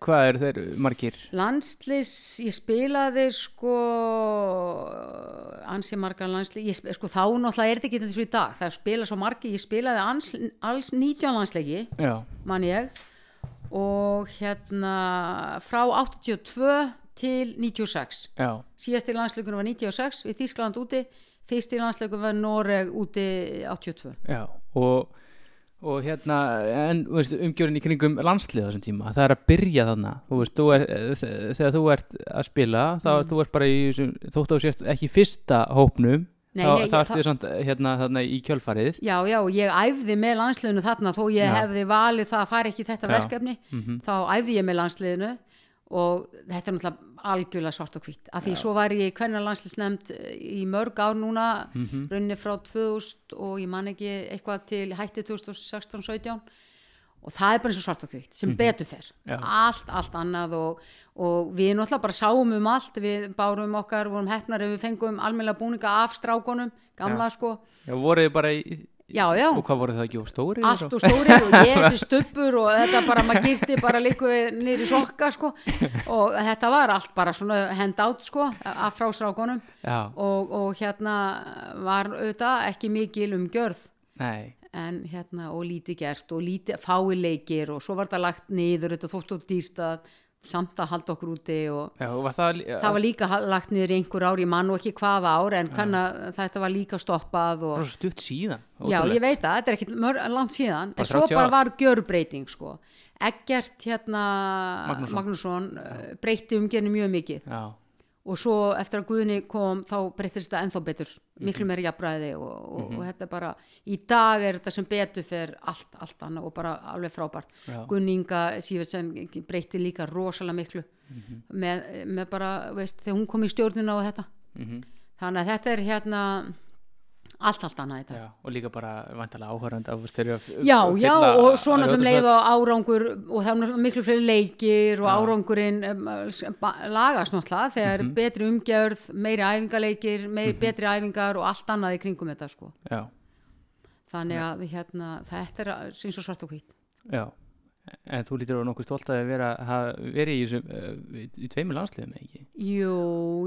hvað eru þeir margir? landslis, ég spilaði sko ansi margar landslið ég, sp- sko þá náttúrulega er þetta ekki eins og í dag. Það spila svo margi, ég spilaði ans, alls 19 landsleiki, Já, mann ég. Og hérna frá 82 til 96 já, síðasti landsleikunum var 96 við Þískland úti, fyrsti landsleikunum var Noreg úti 82 já og, og hérna en umgjörinn í kringum landslið á þessum tíma, það er að byrja þarna þú veist, þú er, þegar þú ert að spila þá Mm. þú ert bara í þótt þú sést ekki í fyrsta hópnum Nei, nei, þá ertu samt hérna þarna í kjölfarið Já, já, ég æfði með landsliðinu þarna þó ég Já. hefði valið það að fara ekki í þetta Já. verkefni Mhm. þá æfði ég með landsliðinu og þetta er náttúrulega algjörlega svart og hvitt af því svo var ég hvernig landslisnefnd í mörg ár núna Mhm. runni frá 2000 og ég man ekki eitthvað til hætti 2016-17 og það er bara eins og svart og hvitt sem betur fer. Já. allt, allt annað og, og við náttúrulega bara sáum um allt. Við bárum okkar, vorum hefnar ef við fengum almennilega búninga af strákonum gamla sko, Já, voruð þið bara í, já já. Og hvað voruð það ekki og stóri? allt og stórir og ég þessi <laughs> stuppur og þetta bara maður gyrti bara líku í sokka sko. Og þetta var allt bara svona hend átt sko af frá strákonum Já, og, og hérna var auðvitað ekki mikil um gjörð nei, en hérna og lítið gert og lítið fái leikir og svo var þetta lagt niður þetta þótt og dýrst að samt að halda okkur úti og já, og var það, það var líka lagt niður einhver ár, ég man nú ekki hvaða ár en þetta var líka stoppað og stutt síðan Já, ég veit það, þetta er ekki mör, langt síðan en svo 30 bara var gjörbreyting sko. Eggert hérna Magnússon. Magnússon uh, breytti umgerni mjög mikið. Já, og svo eftir að Guðni kom þá breyttist þetta ennþá betur Mhm. miklu meira jafnræði og, og, og þetta er bara í dag er þetta sem betur fer allt, allt annað og bara alveg frábært Já. Gunni Inga Sýversen breytti líka rosalega miklu Mhm. með, með bara, veist, þegar hún kom í stjórnina og þetta mhm, þannig að þetta er hérna allt, allt annað þetta já, og líka bara að f- Já, já, og svo náttúrulega um leið og árangur og það er náttúrulega miklu fleiri leikir og árangurinn um, lagast náttúrulega þegar Mhm. betri umgjörð, meiri æfingaleikir, meiri betri æfingar og allt annað í kringum þetta sko. Já, Þannig að hérna, þetta er eins og svart og hvít. já En þú lítur á nokkuð stolt að vera, hafa verið í, þessum, uh, í, tveimur landsliðum, ekki? Jú,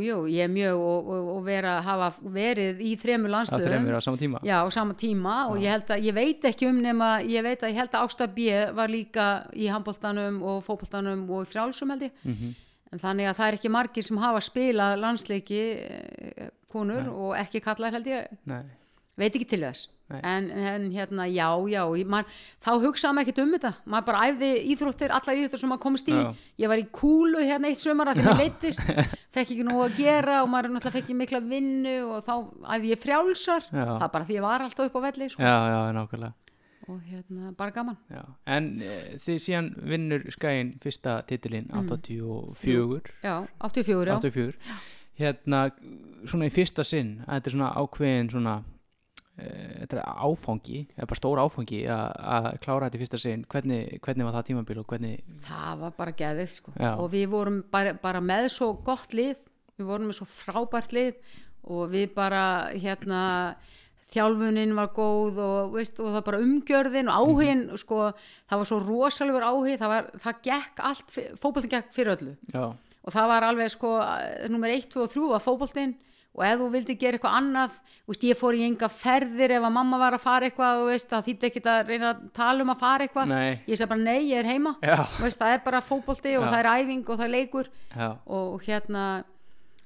jú, ég er mjög og, og, og vera, hafa verið í þremur Að landsliðum. þreimur á sama tíma? Já, á sama tíma og ég held að, ég veit ekki um nema, ég veit að ég held að Ásta B var líka í handboltanum og fótboltanum og frjálsum held ég. Mhm. En þannig að það er ekki margir sem hafa spilað landsleiki eh, konur og ekki kallar held ég, Nei, veit ekki til þess. En, en hérna, já, já, man, þá hugsaði maður ekkert um þetta. Maður bara æfði íþróttir, allar íþróttir sem maður komist í. Já. Ég var í kúlu hérna eitt sömara þegar <laughs> mér leittist, fekk ekki nú að gera og maður náttúrulega fekk ekki mikla vinnu og þá æfði ég frjálsar. Já. Það bara því ég var alltaf upp á velli, sko. já, Og hérna, bara gaman. En uh, þið síðan vinnur skæin fyrsta titilinn 84 Já, 84, já. 84 Hérna, svona í fyrsta sinn þetta er svona ákveðin svona þetta er áfangi eða bara stór áfangi að klára þetta í fyrsta sinn. Hvernig, hvernig var það tímabil og hvernig Það var bara geðið sko. Já. og við vorum bara, bara með svo gott lið, við vorum með svo frábært lið. Og við bara hérna þjálfunin var góð og, veist, og það bara umgjörðin og áhugin sko, það var svo rosalegur áhug það, var, það gekk allt, fótboltin gekk fyrir öllu. Já, og það var alveg sko nummer 1, 2 og 3 var fótboltinn og ef þú vildi gera eitthvað annað veist, ég fór í enga ferðir ef að mamma var að fara eitthvað veist, það þýtti ekki að reyna að tala um að fara eitthvað. Nei. ég sagði bara nei, ég er heima. Veist, það er bara fótbolti og Já. það er æfing og það er leikur. Og hérna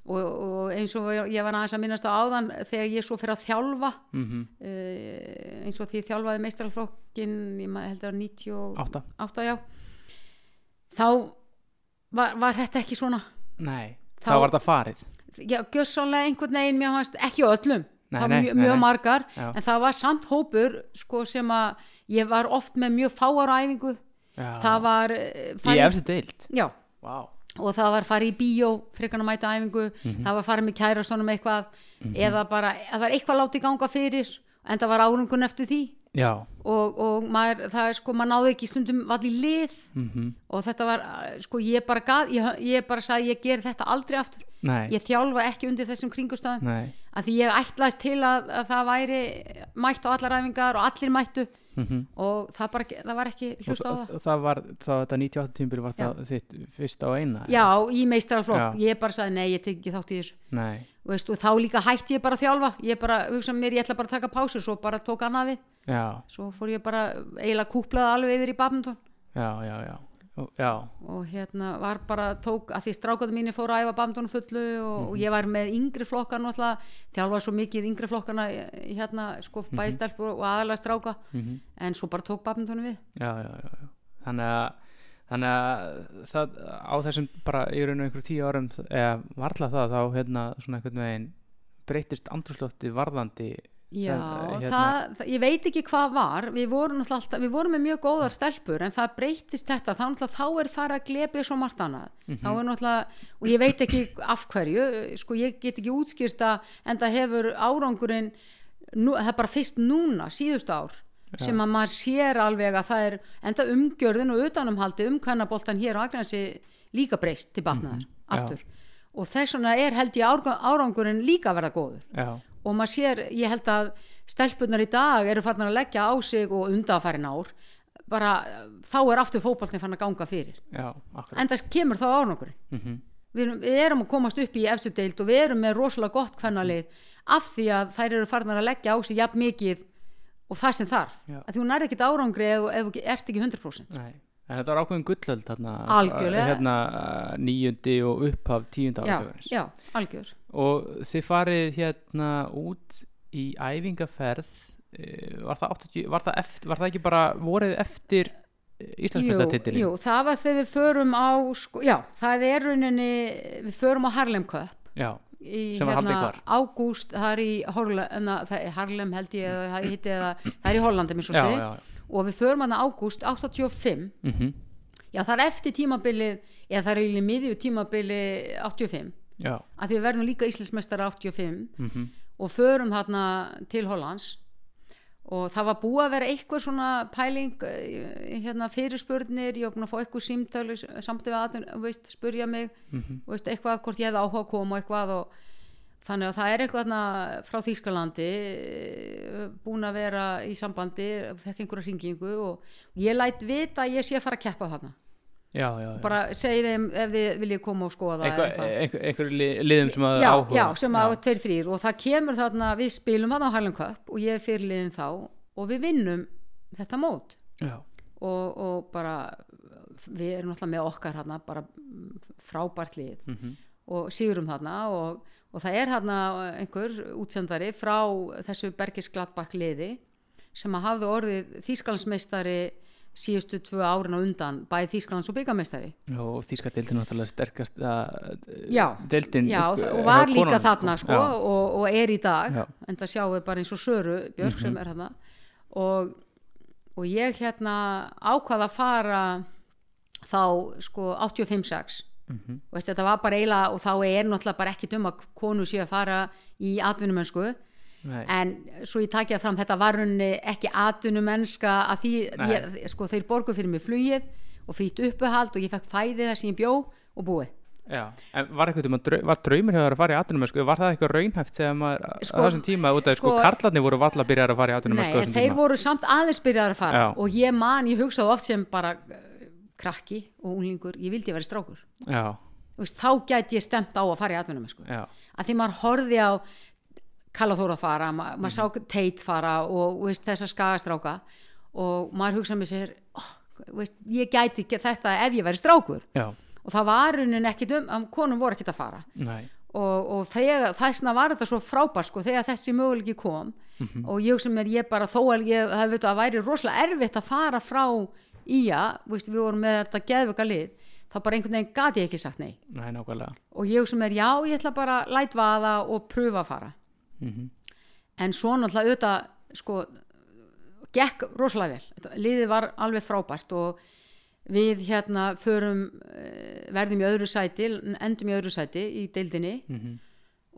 og, og eins og ég var aðeins að minnast á áðan þegar ég svo fyrir að þjálfa mhm, uh, eins og því ég þjálfaði meistaraflokkin ég held að 98 átta já. Þá var, var þetta ekki svona? Nei, Þá- þá var þetta farið já, gjössanlega einhvern veginn mér fannst ekki öllum. Nei, það var mjög, mjög margar Já. en það var samt hópur sko sem að ég var oft með mjög fáar á æfingu. Já. það var eh, í eftir deild? Já, wow. og það var farið í bíó frekarna mæta æfingu, Mhm. það var farið með kærastónum eitthvað, eða bara það var eitthvað látið ganga fyrir en það var árungun eftir því. Og, og maður, það er sko, maður náði ekki stundum í lið. Mhm, og þetta var, eh, sko, ég bara gað, ég, ég bara sagði, ég ger þetta aldrei aftur nei, ég þjálfa ekki undir þessum kringustæðum nei. Að því ég ætlaðist til að, að það væri mætt á allar æfingar og allir mættu. Mhm. Og það, bara, það var ekki og, hlusta á það. það var þetta 98 tímbil var það þitt fyrsta og eina já, í meistaraflokk, Já. ég bara sagði nei, ég tek ekki þátt í þessu. Veist, og þá líka hætti ég bara að þjálfa. Ég bara, hugsa mér, ég ætla bara að taka pásu svo bara tók annað við, já, svo fór ég bara eiginlega kúplaði alveg yfir í badminton. Já, já, já já, og hérna var bara tók að því strákaðu mínir fóru að æfa badminton fullu og, og ég var með yngri flokkar náttúrulega, þjálfaði svo mikið yngri flokkarna eh, hérna, sko, bæði stelpur og aðalega stráka. Mhm. En svo bara tók badmintonum við. Já, já, þannig að þannig að það á þessum bara í raun og einhverjum tíu árum eða varla það þá hérna svona einhvern veginn breytist andrúslótti varðandi Já, Það, hérna- það, það, ég veit ekki hvað var. Við vorum, alltaf, við vorum með mjög góðar stelpur en það breytist þetta. Þá, þá er farið að glepið svo margt annað. Er náttúrulega, og ég veit ekki af hverju, sko ég get ekki útskýrta en það hefur árangurinn nú, það er bara fyrst núna síðust ár sem að maður sér alveg að það er enda umgjörðin og utanumhaldi um kannaboltan hér á Agnesi líka breyst til batnaðar aftur. Og þess vegna er held ég árangurinn líka að verða góður. Já, og maður sér, ég held að stelpunar í dag eru fannar að leggja á sig og undanfærin ár. Bara þá er aftur fótballin fann að ganga fyrir. Já, en það kemur þá ánokkurinn mm við, erum- við erum að komast upp í efstu deild og við erum með rosalega gott kvennalið af því að þær eru farnar að leggja á sig jafn mikið og það sem þarf. Já. að því hún er ekkit árangri ef, þú ert ekki 100% Nei, en þetta var ákveðin gullöld hérna, nýjundi og upphaf tíunda já, áratögarins já, algjör og þið farið hérna út í æfingaferð eh, var það, 80, var það, eftir, var það ekki bara vorið eftir Íslandsmyndatitilin? jú, það var þegar við förum á sko, já, það er rauninni við förum á Harlem Cup. Já, í hvar? ágúst, það er í enna, það er Harlem held ég það, hitti, það er í já, og við förum hann ágúst 85 mm já það er eftir tímabilið eða það er í miðju tímabili 85 já, að því við verðum líka Íslandsmeistara 85 mm og förum þarna til Hollands. Og það var búið að vera eitthvað svona pæling eh, hérna fyrirspurnir, ég var búin að fá eitthvað símtölu samt við að veist, spurja mig Mhm. veist, eitthvað hvort ég hefði áhuga að koma og eitthvað og þannig að það er eitthvað þarna frá Þýskalandi eh, búin að vera í sambandi fekk einhverja hringingu og ég læt vita að ég sé að fara að keppa þarna já, já, já. bara segi þeim ef þið viljið koma og skoða eitthvað. einhver, einhver li- liðum sem að áhuga já, sem að tveir þrýr og það kemur þarna, við spilum þarna á Highland Cup og ég er fyrirliðin þá og við vinnum þetta mót. Og, og bara við erum náttúrulega með okkar þarna bara mm, frábært lið. Mhm, og sigurum þarna og, og það er þarna einhver útsendari frá þessu Bergis Gladbach liði sem að hafði orðið Þýskalandsmeistari síðustu tvö árin á undan bæði Þýskalands og byggameistari já, og þýska deildin náttúrulega sterkast Já, deildin Já, upp- og hjá var líka konunum, þarna sko, Já, og, og er í dag. Já. en það sjáum við bara eins og Söru Björk Mhm. sem er hérna og, og ég hérna ákvað að fara þá sko 85-6 mhm, og veist, þetta var bara eiginlega og þá er náttúrulega bara ekkit um að konu sé að fara í atvinnumensku nei, en svo ég takja fram þetta var runni ekki atvinnumennska að því ég, sko þeir borgu fyrir mig flugið og frýtt uppuhald og ég fekk fæði þar sem ég bjó og búið. Já, en var eitthvað um að var draumur hefur að fara í atvinnum var það eitthvað raunhæft þegar maður Sko, á þessum tíma út af sko, sko- karlarnir voru valla að byrja að fara í atvinnum Nei, þeir voru samt aðeins byrjaðar að fara Já. og ég man, ég hugsaði oft sem bara uh, krakki og unglingur, ég vildi vera strákur. Já, veist, þá gæti ég stemt á að fara í atvinnum já, að því maður horfði á Kalla Þóra fara, ma maður sá Teit fara og veist, þessa skagastráka og maður hugsaði með sér oh, veist, ég gæti ekki þetta ef ég væri strákur. Já, og það var raunin ekkit um, konum voru ekkit að fara. Nei. Og, og þegar, þessna var þetta svo frábært sko, þegar þessi möguleiki kom og ég sem er ég bara þó að ég það veit að væri rosalega erfitt að fara frá ía, veist, við vorum með þetta geðvöka lið, þá bara einhvern veginn gati ég ekki sagt nei. Nei, og ég sem er já, ég ætla bara að læt vaða og pröfa að fara mm en svo náttúrulega auðvitað sko, gekk rosalega vel. Liðið var alveg frábært og við hérna förum eh, verðum í öðru sæti endum í öðru sæti í deildinni -hmm.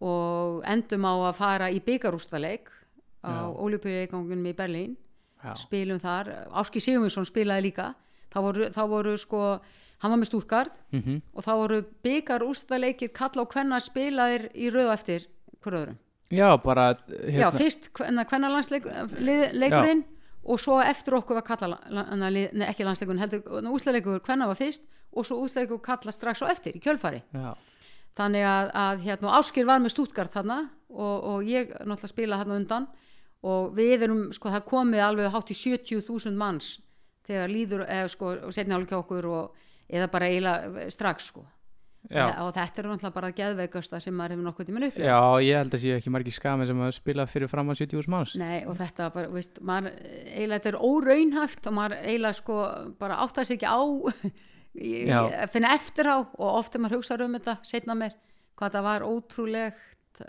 og endum á að fara í byggarústaleik á Já. Olíupíleikangunum í Berlín. Já, spilum þar, Áski Sigurvinsson spilaði líka. Þá voru, þá voru sko hann var með stúrkard mm og þá voru byggarústaleikir kalla og hvenna spilaðir í rauð eftir hver öðrum já, bara Já, hérna, fyrst hvenna landsleikurinn og svo eftir okkur var kalla nei, ekki landsleikurinn, heldur úsleikur hvenna var fyrst og svo úsleikur kalla strax á eftir í kjölfari já, þannig að, að hérna, og Áskir var með Stuttgart þarna og, og ég náttúrulega spila þarna undan og við erum, sko það komið alveg hátt í 70.000 manns þegar líður, eða sko, setni álega okkur og, eða bara eiginlega strax sko já, og þetta er náttúrulega bara geðveikasta sem maður hefur nokkuð tíminn uppi já, ég held að sé ekki margir skami sem að spila fyrir fram að 70 manns. Nei, og þetta bara, veist, maður eiginlega þetta er óraunhaft og maður eiginlega sko bara áttast ekki á <laughs> finna eftir á og ofta maður hugsaður um þetta setna mér hvað það var ótrúlegt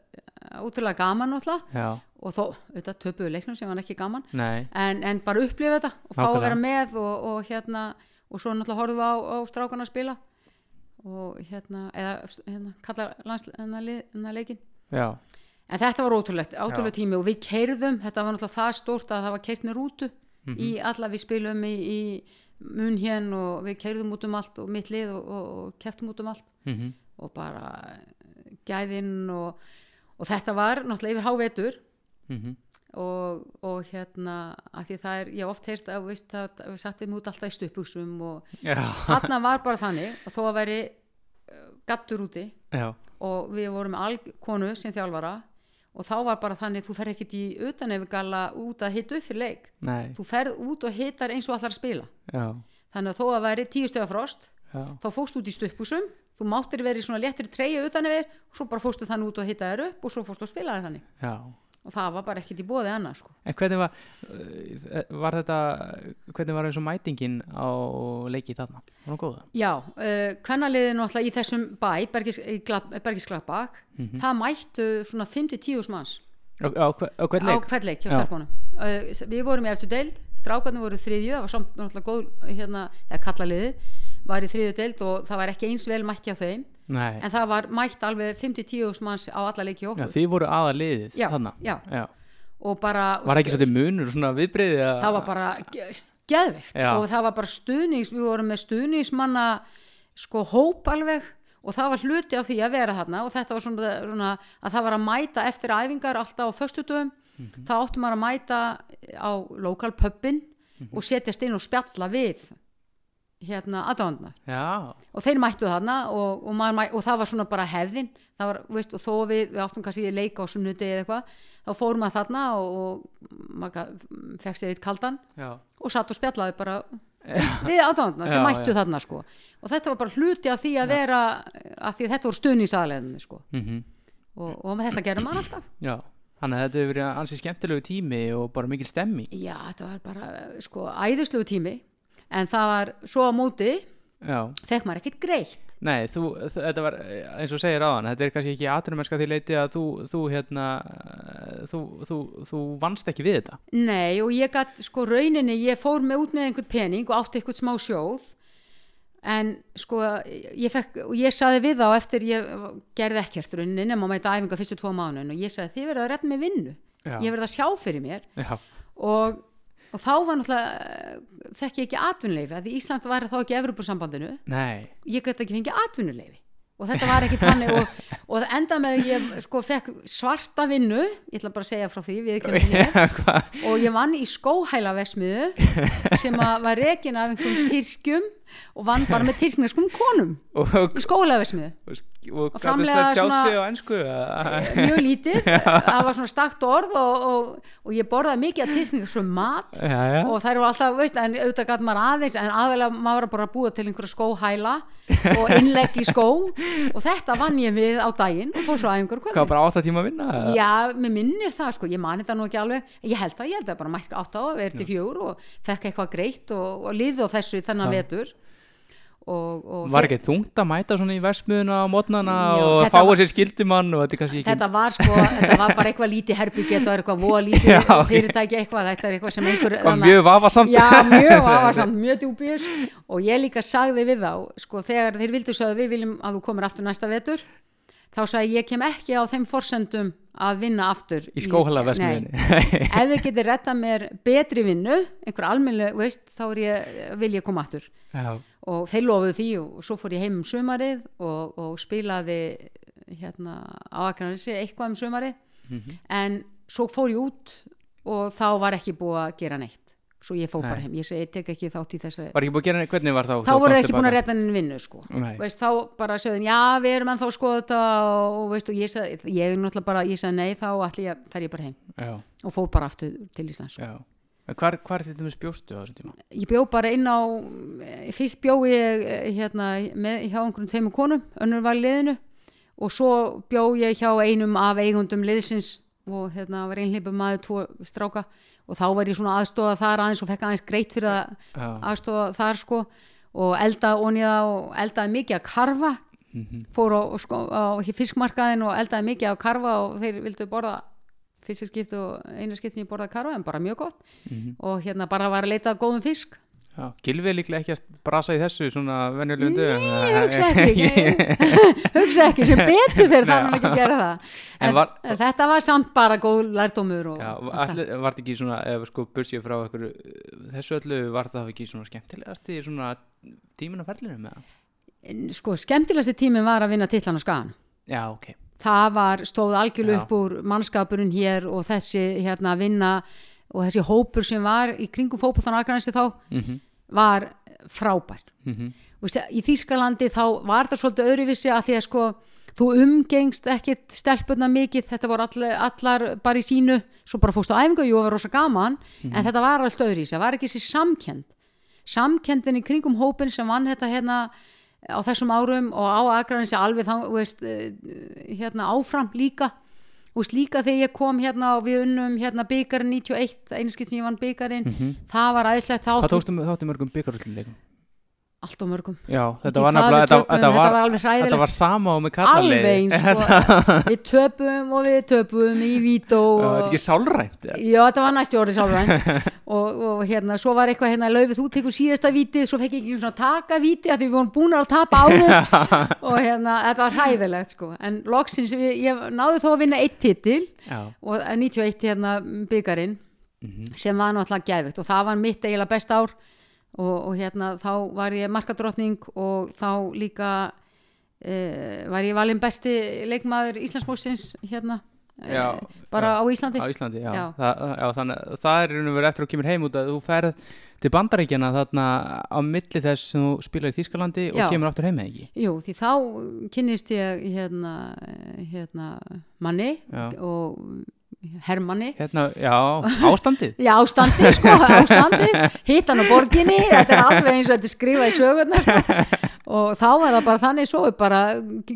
ótrúlega gaman náttúrulega. Og þó, auðvitað töpuðu leiknum sem var ekki gaman. En, en bara upplifa þetta og fá Nákvæmlega. að vera með og, og hérna og svo náttúrulega við á, á strákana að spila og hérna eða hérna, kalla landsleina leikin já, en þetta var ótrúlegt, ótrúlegt tími og við keirðum, þetta var náttúrulega það stórt að það var keirt með rútu Mhm. í alla við spilum í, í mun hér og við keirðum út um allt og mitt lið og, og, og keftum út um allt. Mhm, og bara gæðinn og, og þetta var náttúrulega yfir hávetur. Mhm, og, og hérna að því það er, ég oft heyrt að við sattum út alltaf í stuppuksum og já, þarna var bara þannig og þó að væri uh, gattur úti já, og við vorum með alkonu sem þjálfara og þá var bara þannig þú fer ekkert í utanefgalla út að hita upp fyrir leik. Nei, þú ferð út og hitar eins og allar spila. Já, þannig að þó að væri tíu stöða frost þá fóst út í stuppusum þú máttir verið svona léttri treyju utanefir og svo bara fóstu þannig út og hita þér upp og svo fóstu að spila þér þannig og það var bara ekkert í bóði annað sko. En hvernig var, uh, var þetta, hvernig var eins og mætingin á leiki þarna? Var hún góða? Já, uh, kvennaliðið náttúrulega í þessum bæ, Bergisklappbak, Mhm. það mættu svona 5-10 manns Á, á, á hvern á leik? hvern leik hjá Já. stelpunum. Uh, við vorum í eftir deild, strákarnir voru þriðju, það var samt náttúrulega góð, hérna, eða kallaliðið, var í þriðju deild og það var ekki eins vel mætt hjá þeim, Nei, en það var mætt alveg 5-10 manns á alla leiki hjá já, okkur. þið voru aða liðið Já, já. Og bara, Var ekki svolítið munur svona viðbreyðið að... það var bara ge- geðveikt Já. og það var bara stuðnings, við vorum með stuðningsmanna sko hóp alveg og það var hluti af því að vera þarna og þetta var svona, svona að það var að mæta eftir æfingar alltaf á föstudöfum Mhm. þá áttum maður að mæta á lokal pubin Mhm. og setjast inn og spjalla við hérna aðdáðuna Já, og þeir mættu þarna og, og, mæ- og það var svona bara hefðin var, veist, og þó við, við áttum kannski í leika á sunnuti eða eitthvað, þá fórum maður þarna og, og maður fekk sér eitt kaldan já, og satt og spjallaði bara veist, við aðdáðuna sem Já, mættu já. þarna sko. og þetta var bara hluti af því að vera af því að þetta voru stuðningsaðlegðinni sko. mhm, og, og með þetta gerum maður alltaf já. Þannig að þetta hefur verið ansið skemmtilegu tími og bara mikil stemmi. já, þetta var bara sko, æðislegu tími en það var svo á móti fekk maður ekkert greitt. Nei, þú, þetta var eins og segir aðan, þetta er kannski ekki aðrumennska því leiti að þú, þú hérna, þú, þú, þú vannst ekki við þetta. Nei og ég gætt sko rauninni, ég fór með út með einhvern pening og átti einhvern smá sjóð. En sko ég fekk, og ég saði við þá eftir ég gerði ekkert rauninni nema með þetta æfinga fyrstu tvo mánuðin og ég saði þið verða að redda með vinnu. Já. ég verða að sjá fyrir mér. Já, og, og þá var náttúrulega fekk ég ekki atvinnuleifi því Ísland var þá ekki Evropasambandinu ég gæti ekki fengið atvinnuleifi og þetta var ekki þannig og, og enda með ég sko fekk svarta vinnu ég ætla bara að segja frá því <laughs> hvað, og ég vann í skóhælavesmiðu sem var rekin af einhverjum tyrkjum og vann bara með tyrkneskum konum og, í skóhælavesmiðu og, og það tjá svona- eða? mjög lítið, <laughs> það var svona stakt orð og, og, og ég borðaði mikið af tyrkneskum mat. Já, já, og þær eru alltaf, veist, en auðvitað gæt maður aðeins en aðalega maður var bara að búa til einhverja skóhæla og innlegg í skó. Og þetta vann ég við á daginn og fór svo að einhverju hvað kvöldi bara átta tíma að vinna? Já, mér minnir það sko, ég mani þetta nú ekki alveg. Ég held að, ég held að bara mætti átt á að vera til fjögur og fekk eitthvað greitt og, og liði á þessu þennan Já. vetur og, og var ekki þungt að mæta svona í versmiðuna á mótnana og fáa var- sér skildimann og þetta kannski ekki þetta var sko, þetta var bara eitthvað lítið herbygget og eitthvað voða lítið <laughs> Já, fyrirtæki eitthvað, þetta er eitthvað sem einhver var mjög vafasamt. Já, mjög <laughs> afasamt, mjög djúbjus og ég líka sagði við þá sko, þegar þeir vildu sagði við viljum að þú komir aftur næsta vetur þá sagði ég kem ekki á þeim forsendum að vinna aftur í skóhalaversmiðinni ef þið getið retta mér betri vinnu einhver almennileg, veist, þá ég, vil ég koma aftur. Já, og þeir lofuðu því og svo fór ég heim um sumarið og, og spilaði hérna á Akranessi eitthvað um sumarið. Mhm. en svo fór ég út og þá var ekki búið að gera neitt svo ég fór bara heim, ég segi, ég tek ekki þátt í þessari. Var ekki búið að gera hvernig var þá þá voru ekki búin að redda henni vinnu sko. Veist, þá bara segðin, já við erum ennþá skoða þetta og, veist, og ég sagði, ég er náttúrulega bara ég sagði nei, þá ætli ég, fer ég bara heim. Já, og fór bara aftur til Íslands En hvar, hvar þetta með spjóstu á þessum tíma? ég bjó bara inn á fyrst bjó ég eh, hérna, með, hjá einhverjum tveimur konum, önnur var liðinu. Og svo bjó ég hjá einum af eigundum liðsins og hérna var einhleipum maður tvo stráka og þá var ég svona aðstofa þar aðeins og fekk aðeins greitt fyrir að aðstofa þar sko. Og elda oniða og eldaði mikið að karfa. Mhm, fór á, sko, á fiskmarkaðin og eldaði mikið að karfa og þeir vildu borða fyrsta skipt og eina skipt sem ég borðaði karfa en bara mjög gott. Mhm. og hérna bara var að leita góðum fisk Gilvi er líklega ekki að brasa í þessu svona venjulegum dögum Ég hugsa ekki, <laughs> ég, <laughs> hugsa ekki sem betur fyrir þar hann ekki að gera það En en, var- þetta var samt bara góð lærdómur og Já, það. allir, var þetta ekki svona, ef sko bursið frá ykkur, þessu öllu var það ekki svona skemmtilegast í svona tíminn á ferlinu með það? Sko, skemmtilegasti tíminn var að vinna titlan á skagan Já, ok. það var, stóð algjörlega Já. upp úr mannskapurinn hér og þessi hérna að vinna og þessi hópur sem var í kringum fótboltan aðgræðansi þá Mm var frábær. -hmm. og sé- í Þýskalandi þá var það svolítið öðruvísi að því að sko þú umgengst ekkit stelpunna mikið þetta voru allar, allar bara í sínu svo bara fórstu á æfingu, jú, það var rosa gaman en þetta var allt öðruvísi, það var ekki þessi samkend samkendin í kringum hópin sem vann þetta hérna á þessum árum og á aðgræðinsi alveg þá, veist, eh, hérna áfram líka og veist, líka þegar ég kom hérna og við unnum hérna byggarinn 91, einskilt sem ég vann byggarinn það var æðislegt þá Hvað tókstu mörgum byggarúsleikum? Allt og mörgum Já, þetta var hvað nefnilega, við þetta, töpuðum, þetta, þetta var, var alveg hræðilegt. þetta var sama og með alveg kallarleiði. eins sko. <laughs> við töpum og við töpum í Þetta og, er ekki sálrænt. eða? já þetta var næstu orðið sálræn <laughs> og, og hérna svo var eitthvað hérna laufið þú tekur síðasta vítið svo fekk ég ekki svona taka vítið að því við vorum búin að tapa áður <laughs> og hérna þetta var hræðilegt sko en loksins við, ég náði þó að vinna eitt titil Já, og 91 hérna byggarinn Mhm. sem var náttúrulega gæðvikt og það var mitt eiginlega best ár og, og hérna þá var ég markadrottning og þá líka uh, var ég valinn besti leikmaður Íslandsmósins hérna Já, uh, bara já. á Íslandi á Íslandi, já. Já. Já þannig, að það er og verið eftir að kemur heim út að þú ferð til bandaríkjana þarna á milli þess sem þú spilar í Þýskalandi og Já. kemur aftur heim eða ekki. Jú, því þá kynnist ég hérna, hérna manni Já. og hermanni Hérna, já, ástandið. <laughs> Já, ástandi, sko, ástandi hittan á borginni, þetta er alveg eins og þetta er skrifað í sögurnar sko. og þá var það bara þannig svo bara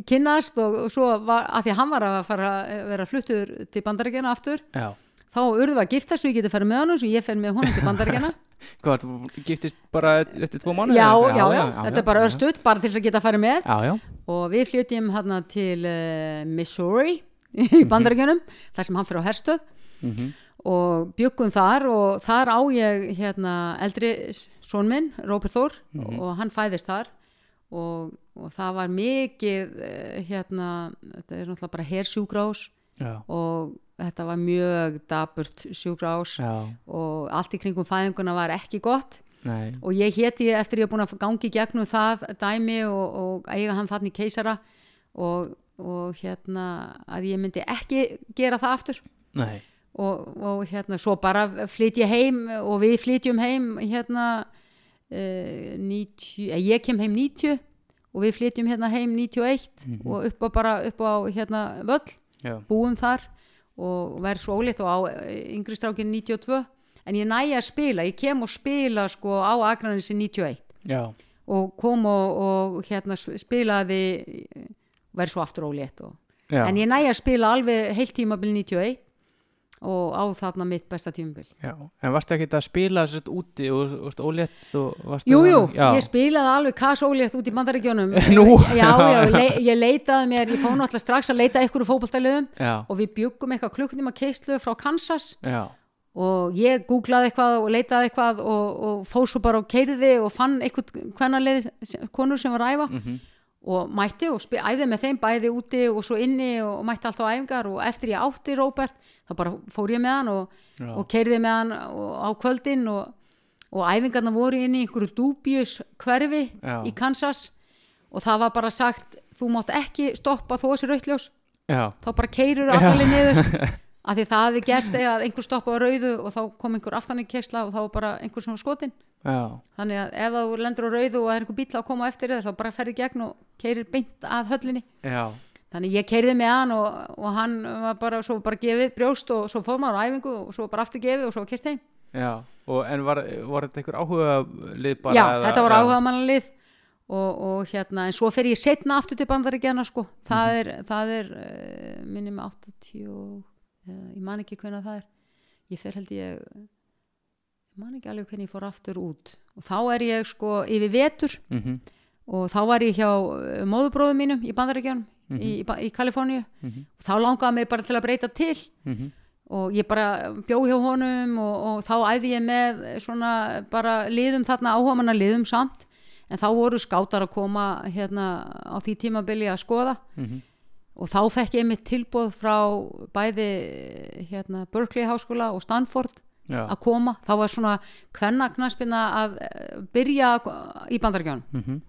kynnast og, og svo var, að því hann var að fara að vera fluttur til bandaríkjana aftur Já. þá urðu við að gifta svo ég geti farið með honum svo ég fer með honum til bandaríkjana <laughs> Hvað, giftist bara eftir tvo mánu? já, já, já, þetta er bara östutt bara til þess að geta farið með Já, já, og við flytjum hérna til uh, Missouri <laughs> í bandaríkjunum þar sem hann fyrir á herstöð. Mhm, og byggum þar og þar á ég hérna eldri són minn, Róbert Þór og hann fæðist þar. Og, og það var mikið eh, hérna, þetta er náttúrulega bara hersjúgrás já, og þetta var mjög daburt sjúgrás já, og allt í kringum fæðinguna var ekki gott. Nei, og ég héti eftir ég er búin að gangi gegnum það dæmi og, og eiga hann þannig keisara. Og, og hérna að ég myndi ekki gera það aftur. Og, og hérna svo bara flyt ég heim og við flytjum heim hérna uh, 90, eh, ég kem heim 90 og við flytjum hérna heim 91 og upp á bara upp á hérna völl, já, búum þar og verð svo ólétt og á eh, yngri strákin 92 en ég næja að spila, ég kem og spila sko á Akranissi 91 já, og kom og, og hérna sp- spilaði verð svo aftur ólétt og en ég næja að spila alveg heilt tímabil 91 og á þarna mitt besta tímabil. Já. En varstu ekki að spila sérst úti og, og, ólétt? Og varstu Jú, jú, já, ég spilaði alveg kasólétt út í bandaríkjónum <laughs> <laughs> ég leitaði mér, ég fóð náttúrulega strax að leita fótballtæliðum já, og við bjuggum eitthvað klukkutíma keislu frá Kansas já, og ég googlaði eitthvað og leitaði eitthvað og, og fóð svo bara og keiriði og fann eitthvað hvernalið konur sem var að æfa mhm, og mætti og æfði með þeim bæði úti og svo inni og mætti alltaf æfingar og eftir ég átti Róbert þá bara fór ég með hann og, og keiriði með hann á kvöldin og, og æfingarna voru inni í einhverju dúbjus hverfi Já. í Kansas og það var bara sagt þú mátt ekki stoppa þó þessi rautljós já, þá bara keirir allir niður. <laughs> Af því það hefði gerst eða einhver stoppa á rauðu og þá kom einhver aftan í keisla og þá var bara einhver svona skotin já, þannig að ef þú lendur á rauðu og það er einhver bíl að koma eftir þér þá bara ferði gegn og keirir beint að höllinni. Já, þannig ég keirði með hann og, og hann var bara svo bara gefið brjóst og svo fór maður á æfingu og svo bara aftur gefið og svo kert heim. En var, var þetta einhver áhuga lið bara? já, eða- þetta var já. áhuga mannalið og, og hérna, en svo fer ég setna aftur til bandaríkjana sko, það er, það er uh, minni með 80 og, uh, ég man ekki hvernig það er. Ég fer held ég man ekki alveg hvernig ég fór aftur út. Og þá er ég sko yfir vetur. Mhm, og þá var ég hjá uh, móðubróðum mínum í bandaríkjanum í, í, Ba- í Kaliforníu. Mhm, og þá langaði mig bara til að breyta til. Mhm, og ég bara bjó hjá honum og, og þá æði ég með svona bara liðum þarna áhugamanna liðum samt. En þá voru skátar að koma hérna á því tímabili að skoða. Mhm. og þá fekk ég mitt tilbúð frá bæði hérna, Berkeley háskóla og Stanford Já. að koma, þá var svona kvennaknaspina að eh, byrja í bandaríkjánum Mhm.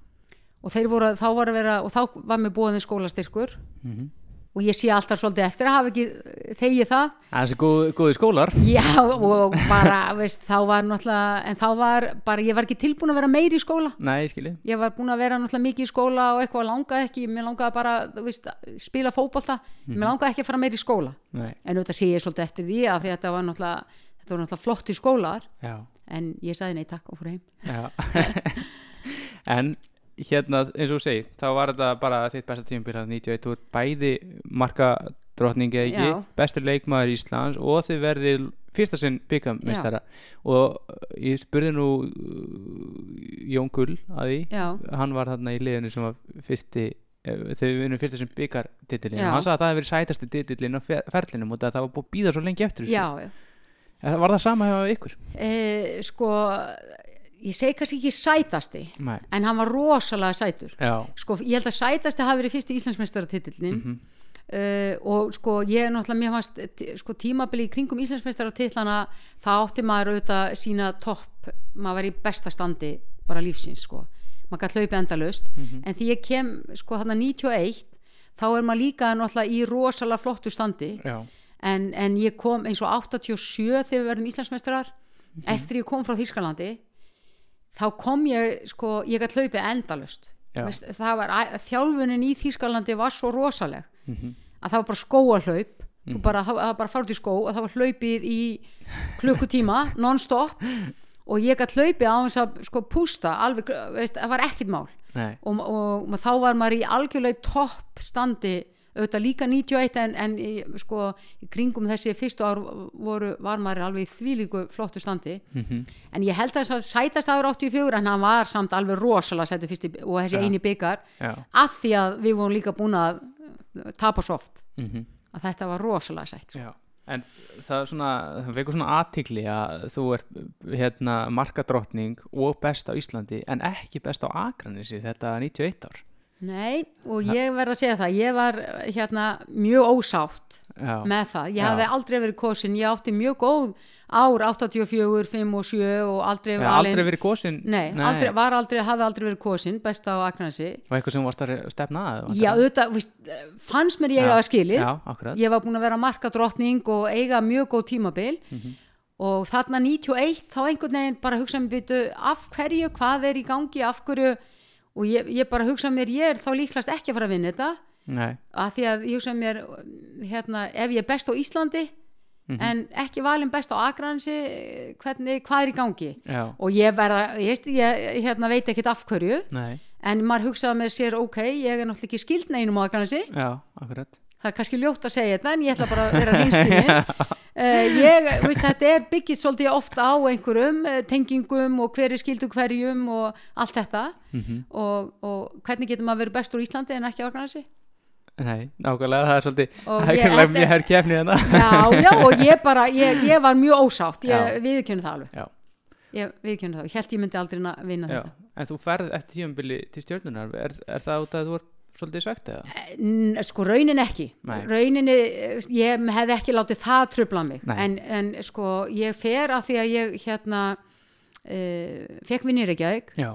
og þeir voru, þá var að vera og þá var mér búin skólastyrkur. Mhm. og ég sé alltaf svolítið eftir að hafa ekki þegið það. Það er þessi góð, góði skólar. Já og bara <laughs> veist, þá var náttúrulega en þá var bara, ég var ekki tilbúin að vera meiri í skóla. Nei, skilji. Ég var búin að vera náttúrulega mikið í skóla og eitthvað langaði ekki, mér langaði bara þú veist, spila fótbolta, mér langaði ekki að fara meiri í skóla. Nei, en auðvitað sé ég svolítið eftir því að þetta var náttúrulega þetta var náttúrulega flott í skólar já, en ég sagði nei takk og fór heim. <laughs> En hérna, eins og þú segir þá var þetta bara þitt besta tímabil að 91, þú ert bæði marka drottning eða ekki, bestur leikmaður Íslands og þið verðið fyrsta sinn byggamestara og uh, ég spurði nú uh, Jón Gull að því. Já, hann var þarna í liðinu sem var fyrsti eh, þegar við vinnum fyrsta sem byggartitilin Já. hann sagði að það hefði verið sætasti titilin á fer- ferlinum og það var búið að býða svo lengi eftir þessu. Já, já. Eh, Var það sama hjá ykkur? E, sko ég segi kannski ekki sætasti Nei, en hann var rosalega sætur. Já. Sko ég held að sætasti hafi verið fyrsti Íslandsmeistaratitillin Mhm. uh, og sko ég er náttúrulega mér fannst sko tímabili í kringum Íslandsmeistaratillana það átti maður auðvitað sína topp, maður var í besta standi bara lífsins sko. Maður gæti hlaupið endalaust. Mhm. en því ég kem sko þarna 91 þá er maður líka náttúrulega í rosalega flottu standi. Já, en, en ég kom eins og 87 þegar við verðum Íslandsmeistarar eftir ég kom frá Þýskalandi þá kom ég sko, ég gæti hlaupið endalust það var, þjálfunin í Þýskalandi var svo rosaleg Mhm. að það var bara skóahlaup. Mm. bara, það var bara farið í skó og það var hlaupið í klukkutíma <laughs> non-stop. Og ég gæti hlaupið á þess að sko pústa alveg, veist, það var ekkit mál. Og, og, og þá var maður í algjörlega topp standi auðvitað líka 91 en, en sko, í kringum þessi fyrstu ár voru, var maður alveg þvílíku flottu standi Mhm. en ég held að sætast ára 84 en hann var samt alveg rosalega sætu fyrsti og þessi Já. eini byggar já að því að við vorum líka búin að tapa svo oft mhm. að þetta var rosalega sætt sko. En það svona það vekur svona aðtikli að þú ert hérna markadrottning og best á Íslandi en ekki best á Akranesi þetta 91 ár Nei, og ég verð að segja það ég var hérna mjög ósátt Já, með það, ég hafði aldrei verið kosin ég átti mjög góð ár 84, 5 og 7 og aldrei Já, valin aldrei verið kosin? Nei, Aldrei, var aldrei, hafði aldrei verið kosin besta á Akranesi og eitthvað sem varst að stefna að Já, auðvitað, fannst mér ég Já. að akkurat. Ég var búin að vera markadrottning og eiga mjög góð tímabil. Mhm. og þarna 91 þá einhvern veginn bara hugsa mér byrju af hverju, hvað er í gangi, af hverju og ég, ég bara hugsa mér ég er þá líklast ekki að fara að vinna þetta. Nei, að því að ég hugsa mér hérna, ef ég er best á Íslandi Mhm. en ekki valin best á Akransi hvernig, hvað er í gangi? Já, og ég verða, ég, ég hérna, veit ekkit af hverju nei, en maður hugsaði með sér, ok, ég er náttúrulega ekki skild neinum á Akransi já, akkurat það er kannski ljótt að segja þetta en ég ætla bara að vera <laughs> reynskilin uh, ég, veist, þetta er byggist svolítið ofta á einhverjum uh, tengingum og hver er skildu hverjum og allt þetta. Mm og, og hvernig getur maður verið bestur í Íslandi en ekki á Akranesi Nei, nákvæmlega, það er svolítið það er ekki mjög hær kefni hérna. Já, <laughs> já, og ég bara, ég, ég var mjög ósátt. Ég viðkynna það alveg. Já, ég viðkynna það, ég held ég myndi aldrei na- vinna já, þetta. En þú ferð eftir tíumbili til stjórnunar er, er það út að þú er svolítið svegt eða? Sko raunin ekki. Nei. rauninni, ég hefði ekki látið það trubla mig. En, en sko ég fer af því að ég hérna uh, fekk vinni í Reykjavík. Já,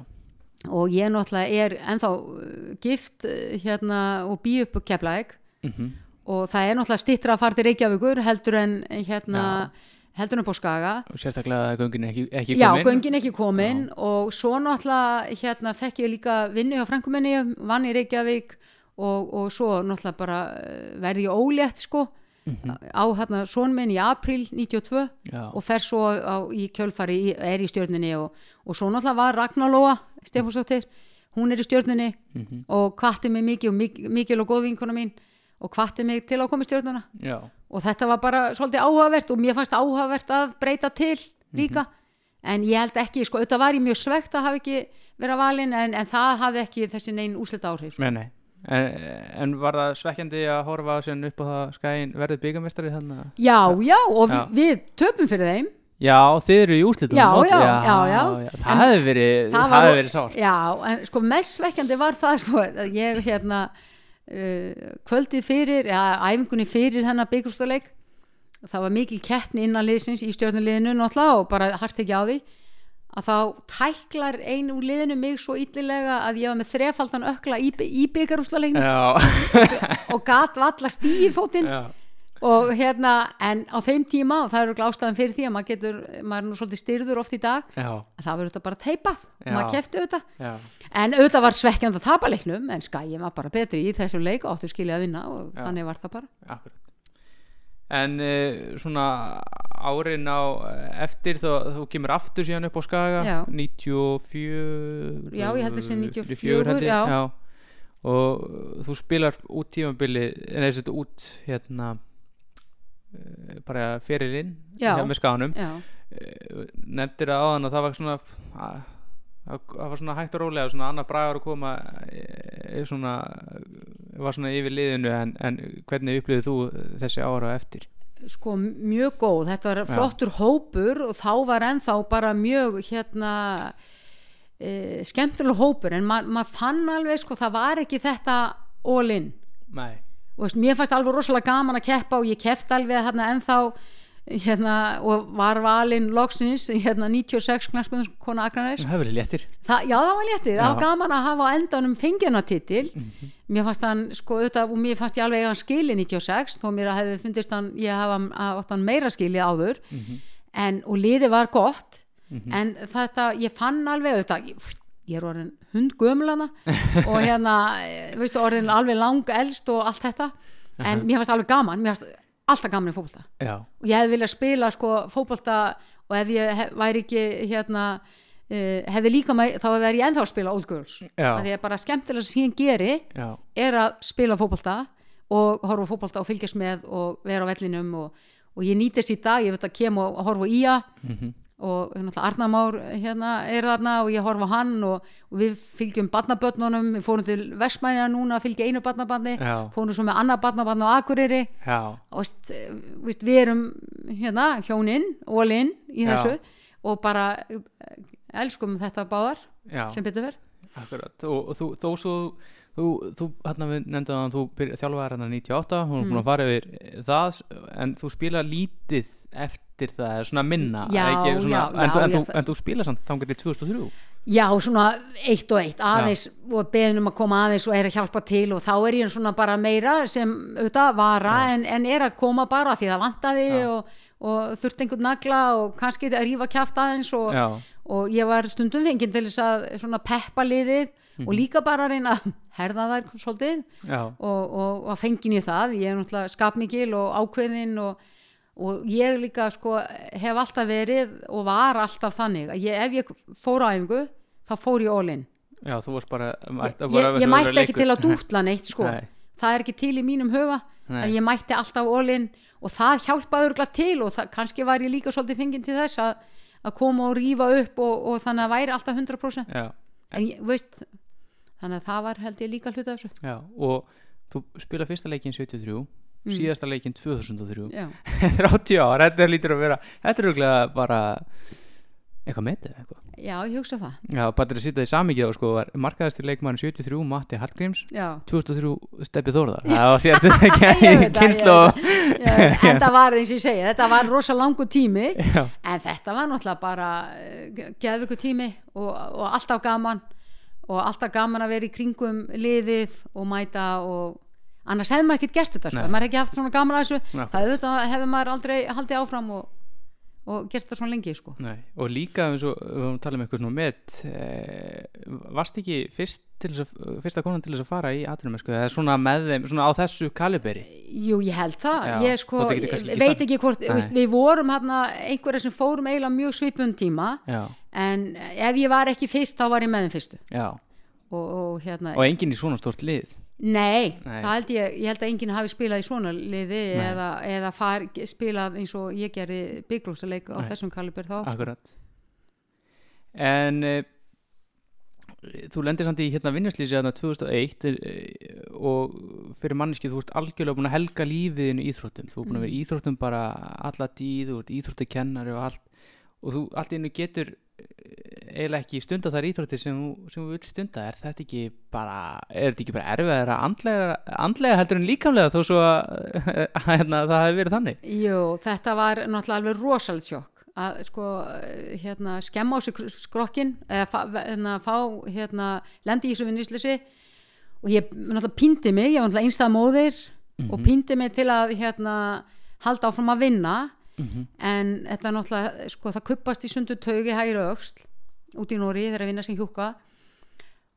og ég náttúrulega er ennþá uh, gift uh, hérna og bý upp keflaðik mm og það er náttúrulega stittra að fara til Reykjavíkur heldur en hérna heldur en på Skaga. Og sérstaklega að göngin er ekki, ekki Já, komin. göngin ekki komin og svo náttúrulega hérna fekk ég líka vinnu hjá frænkuminni, vann í Reykjavík og, og svo náttúrulega bara eh, verði ég ólétt sko á hérna sónminn í april 92 Já, og fer svo á, í kjölfari í, er í stjörninni og, og svo náttúrulega var Ragnar Lóa Stefánsdóttir, hún er í stjörninni Mhm. og kvatti mig mikið og mikil og góð vinkona mín og kvatti mig til að koma í stjörnuna já, og þetta var bara svolítið áhugavert og mér fannst áhugavert að breyta til líka. En ég held ekki, sko, auðvitað var ég mjög svegt að hafa ekki vera valin en, en það hafði ekki þessi neinn úslita áhrif sko. nei, nei. En, en var það svekkjandi að horfa síðan upp á það skæin verðið byggamestari þannig að Já, já, og Já. við, töpum fyrir þeim. Já, þið eru í úrslitum Já, móti, já, já, já. Það hefði verið, það hefði verið sárt. Já, en sko mest svekkjandi var það <laughs> sko, að ég hérna kvöldið fyrir, ja, æfingunni fyrir hennar byggjústuleik það var mikil keppni innan liðsins í stjórnuliðinu náttúrulega og bara hart ekki á því að þá tæklar ein úr liðinu mig svo illilega að ég var með þrefaldan ökla í, í byggjústuleikinu Já, og gat valla stíi fótinn. Já, og hérna, en á þeim tíma og það eru glástaðan fyrir því að maður getur maður er nú svolítið styrður oft í dag já, að það verður þetta bara teipað Já. maður kefti auðvitað já En auðvitað var svekkjand að tapa leiknum en skæjum var bara betri í þessum leik og áttu skilja að vinna og þannig var það bara. Akkurat En uh, svona árin á eftir þá þú kemur aftur síðan upp á Skaga Já. 94 Já, ég held sé 94, 94 held ég, já. og þú spilar út tímabili en þessi út hérna bara ferilinn Já. með Skaganum Já, uh, nefndir að áðan að það var svona að það var svona hægt og rólega svona annar bragar að koma e, svona var svona yfir liðinu en, en hvernig upplifið þú þessi ára eftir? Sko mjög góð, þetta var Já. flottur hópur og þá var ennþá bara mjög hérna e, skemmtileg hópur. En ma maður fann alveg sko það var ekki þetta all in. Nei, og veist, mér fannst alveg rosalega gaman að keppa og ég keppt alveg hérna ennþá hérna og var valinn loksins hérna 96 knarspunum kona Akranes það verið léttir. Þa, já það var léttir, það Já. var gaman að hafa endanum fengjana titil mér fannst hann sko auðvitað og mér fannst ég alveg hann skili 96 þó mér að hefði fundist hann ég hafa meira skili áður. En og liði var gott. En þetta ég fann alveg auðvitað ég, er orðin hundgömlana <laughs> og hérna eh, veistu orðin alveg lang elst og allt þetta. En mér fannst alveg gaman mér fannst alltaf gaman í fótbolta. Já, og ég hefði viljað spila sko fótbolta og ef ég hef, væri ekki hérna uh, hefði líka mig, þá verði ég ennþá að spila Old Girls. Að því að bara skemmtilega sem ég geri já, er að spila fótbolta og horfa á fótbolta og fylgjast með og vera á vellinum og, og ég nýtist í dag, ég veit að kem og horfa á ía. Mhm. Og náttúrulega Arnar Már hérna er þarna og ég horfa hann og, og við fylgjum barnabötnunum við fórum til Vestmæna núna að fylgja einu barnabarni. Já. fórum svo með annað barnabarn á Akureyri. Já, og veist, við erum hérna hjónin, ólinn í Já. þessu. Og bara eh, elskum þetta báðar já. sem betur verð Akkurat, og, og þú, þó svo þú, þú hérna við nefndum að þú þjálfaði hérna 98, hún er búin Mm. að fara yfir það, en þú spila lítið eftir það, svona minna Já, ekki, svona, já, en, já, en, þú, en þú spila samt þangar til 2003 Já, svona eitt og eitt aðeins og beðin um að koma aðeins og er að hjálpa til og þá er ég svona bara meira sem auðvitað vara en, en er að koma bara því það vantaði og, og þurfti einhvern nagla og kannski að rífa kjáft aðeins og, og ég var stundum fenginn til þess að svona peppa liðið Mhm. og líka bara að reyna að herða þær svolítið og, og, og fengin í það ég er náttúrulega skapmikil og ákveðin og, og ég líka sko hef alltaf verið og var alltaf þannig að ég, ef ég fór á æfingu þá fór ég all in. Já, þú varst bara, ég, mætti, ég, ég mætti ekki til að dútla neitt sko. Nei. það er ekki til í mínum huga Nei. en ég mætti alltaf all in og það hjálpaði örgulega til og það, kannski var ég líka svolítið fengin til þess að, að koma og rífa upp og, og þannig að væri alltaf 100% Já, en ég, veist þannig að það var held ég líka hluta af þessu. Já, og þú spila fyrsta leikin 73 Mm. síðasta leikin 2003 já, <laughs> 30 ár, þetta lítur að vera þetta er auðvitað bara eitthvað metið eitthvað. Já ég hugsa það. Já, bara að sýta í samíkið á sko var markaðastir leikmann 73 Matti Hallgríms já. 2003 Steppi Þórðar. Það var sér <laughs> þetta Ég ekki það, kynslu það. var eins og ég segja, þetta var rosa langu tími Já, en þetta var náttúrulega bara geðviku tími og, og alltaf gaman og alltaf gaman að vera í kringum liðið og mæta og annars hefði maður ekkert gert þetta sko, maður hefði ekki haft svona gaman að þessu. Nei. það auðvitað hefði maður aldrei haldið áfram og, og gert það svona lengi sko. og líka eins og við höfum talað um eitthvað svona met eh, varst ekki fyrst til þess að, fyrsta konan til þess að fara í atvinnum sko, eða svona með þeim, svona á þessu kaliberi? Jú, ég held það, Já, ég sko ég ekki veit ekki hvort, veist, við vorum hérna einhverja sem fórum eiginlega mjög svipun tíma Já, en ef ég var ekki fyrst þá var ég með þeim fyrstu. Já, og, og hérna, og enginn í svona stort lið nei, Nei. held ég ég held að enginn hafi spilað í svona liði Nei. eða, eða far, spilað eins og ég gerði bygglúsaleik á Nei. þessum kalibur þá. Akkurat En uh, þú lendir samt í hérna vinnuslýsi hérna 2001 uh, og fyrir manneski þú ert algjörlega búin að helga lífiðinu íþróttum þú ert búin að Mm. vera í íþróttum bara alla tíð þú ert íþróttakennari og allt og þú allt í einu getur eh, eiginlega ekki stunda þær íþróttir sem þú, vilt stunda. Er þetta ekki bara er þetta ekki bara erfiðara andlega, andlega heldur en líkamlega þó svo að <laughs> hérna, það hefur verið þannig? Jú, þetta var náttúrulega alveg rosalit sjokk að sko hérna skemma á sig skrokkin eða fá, hérna, fá hérna lendi í þessu vinnislisi og ég náttúrulega píndi mig, ég var náttúrulega einstað móðir og píndi mig til að hérna halda áfram að vinna. Mm en þetta náttúrulega sko það kuppast í sundu taugi hægri öxl út í Nóri þegar að vinna sem hjúka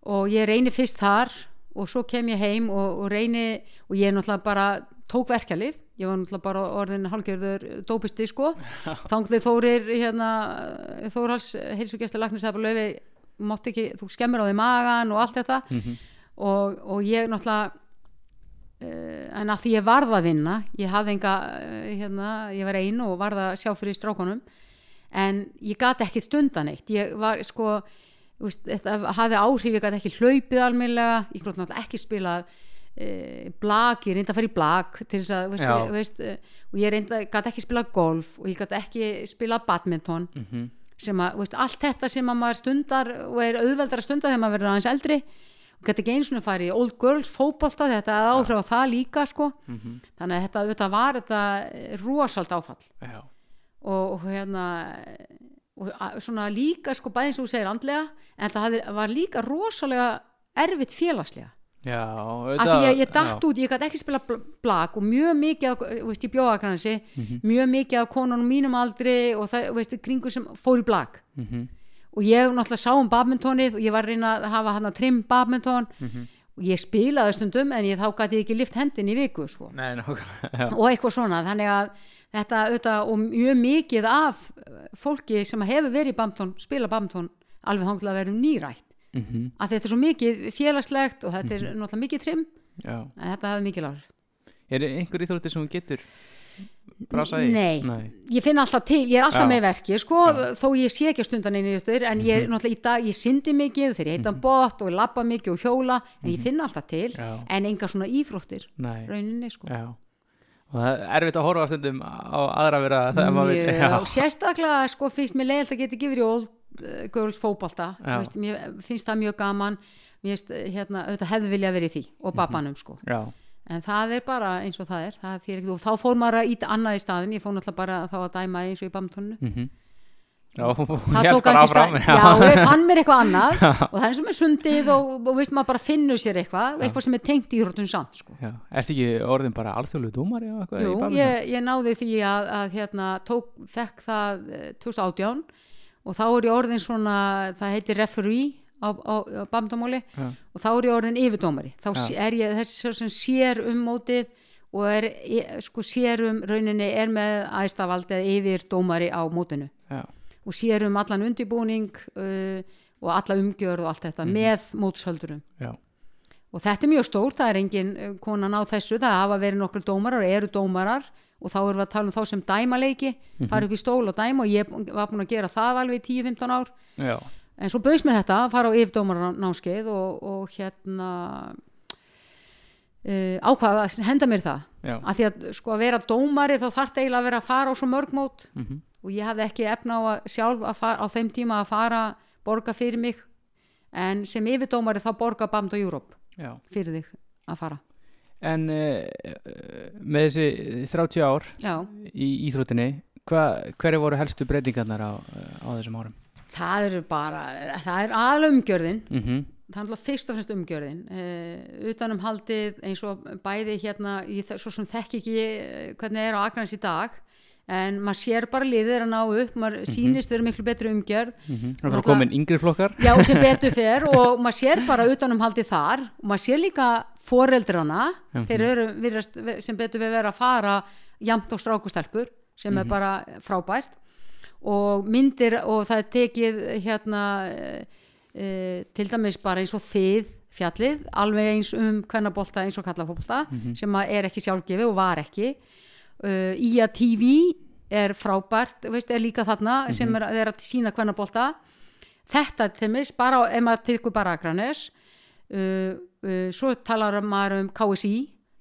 og ég reyni fyrst þar og svo kem ég heim og, og reyni og ég náttúrulega bara tók verkjalið. Ég var náttúrulega bara orðin hálfgerður dópisti sko. Þanglið Þórir hérna, Þórhals heilsugjastur Lagnis að bara löfi mátt ekki, þú skemmir á því magan og allt þetta. Mhm. og, og ég náttúrulega uh, en að því ég varð að vinna ég hafði enga uh, hérna, ég var ein og varð að sjá fyrir strákunum en ég gat ekki stundan eitt ég var sko úst, þetta hafði áhrif, ég gat ekki hlaupið almennilega, ég grót náttúrulega ekki spilað uh, blag, ég reynda að fara í blag til þess að, veist, Já. ég, veist uh, og ég reynda, gat ekki spilað golf og ég gat ekki spilað badminton. -hmm. sem að, veist, allt þetta sem að maður stundar og er auðveldar að stunda þegar maður verður aðeins eldri og geta ekki eins og farið í old girls fótbolta, þetta er áhrif á það líka sko, Mhm. þannig að þetta, þetta var þetta rosalt áfall. Já, og, og hérna og svona líka sko bæðin sem þú segir andlega en það var líka rosalega erfitt félagslega já af því að ég datt út, ég gæti ekki spila bl- blag og mjög mikið, veist, ég bjóða kannski Mhm. mjög mikið af konunum mínum aldri og það, veist, kringu sem fór í blag mm -hmm. og ég náttúrulega sá um badmintonið og ég var reyna að hafa hann að trim badminton og ég spilaði stundum en ég þá gæti ekki lift hendin í viku sko. Nei, og eitthvað svona þannig að þetta, þetta og mjög mikið af eh, fólki sem hefur verið í badminton spila badminton alveg til að vera nýrætt Mm að þetta er svo mikið félagslegt og þetta er náttúrulega mikið trim já en þetta hefur mikið lágur Er einhver íþróttir sem hún getur brasa í? Nei. Nei. ég finn alltaf til, ég er alltaf Já. með verki sko, þó ég sé ekki stundan einu ykkur, en ég er náttúrulega í dag, ég syndi mikið þegar ég heita bótt og ég labba mikið og hjóla en ég finn alltaf til, Já. en enga svona íþróttir rauninni sko Já. Og það er erfitt að horfa stundum á aðra vera það maður vil. Mjög, sérstaklega sko finnst mér leiðilt að geta gefið í old girls fótbolta. Já. Veist, mér finnst það mjög gaman. Finnst, uh, hérna, auðvitað hefði vilja verið því og babbanum sko, Já. en það er bara eins og það er, það er og þá fór maður að íta annað í staðin, ég fór náttúrulega bara þá að dæma eins og í bamtónu Mm Já, það tók að stað já, ég fann mér eitthvað annað <laughs> og það er eins og með sundið og, og veist maður bara finnur sér eitthvað eitthvað sem er tengt í rótun samt sko. Já. Ertu ekki orðin bara alþjóðlu og eitthvað Jú, ég, ég náði því að, að hérna, tók, fekk það eh, 2018 og þá er ég orðin svona, það heitir referee á, á, á bamdamáli og þá er ég orðin yfirdómari þá Já. er ég þessi sem sér um mótið og er, ég, sko sér um rauninni er með aðstafald eða yfirdómari á mótinu Já. Og sér um allan undibúning uh, og alla umgjörð og allt þetta með mótshöldurum Já. og þetta er mjög stórt, það er engin uh, konan á þessu, það hafa verið nokkur dómarar og eru dómarar og þá erum við að tala um þá sem dæma leiki, fara upp í stól og dæma og ég var búin að gera það alveg í 10-15 ár Já. en svo bauðs mér þetta að fara á yfirdómarar námskeið og, og hérna uh, ákvaða að henda mér það Já. að því að sko að vera dómari þá þarf það eiginlega að vera að fara á svo mörg mót Mhm. Og ég hafði ekki efna á að sjálf að fara, á þeim tíma að fara borga fyrir mig. En sem yfirdómari þá borga Bamd og Já. fyrir þig að fara. En uh, með þessi 30 ár já, í íþróttinni, hva, hverju voru helstu breytingarnar á, á þessum árum? það eru bara það er alveg umgjörðin Mm það er alltaf fyrst og fremst umgjörðin. Uh, utanum haldið eins og bæði hérna, ég, svo sem þekki ekki eh, hvernig er á Akranes í dag en maður sér bara liðir að ná upp maður sýnist vera miklu betri umgjörð. -hmm. Það var komin yngri flokkar? já, sem <laughs> betur fer og maður sér bara utanum haldið þar. Og maður sér líka foreldrana. Mhm. þeir eru virðast, sem betur við vera að fara jamt á strákustelpur sem er bara frábært. Og myndir og það er tekið hérna e, e, til dæmis bara eins og þið fjallið, alveg eins um kvennabolta eins og kallafólta sem að er ekki sjálfgefi og var ekki uh, IA TV er frábært, veist, er líka þarna sem er, er að sína kvennabolta. Þetta til mis, bara ef maður tekur bara Akranes uh, uh, svo talar maður um KSI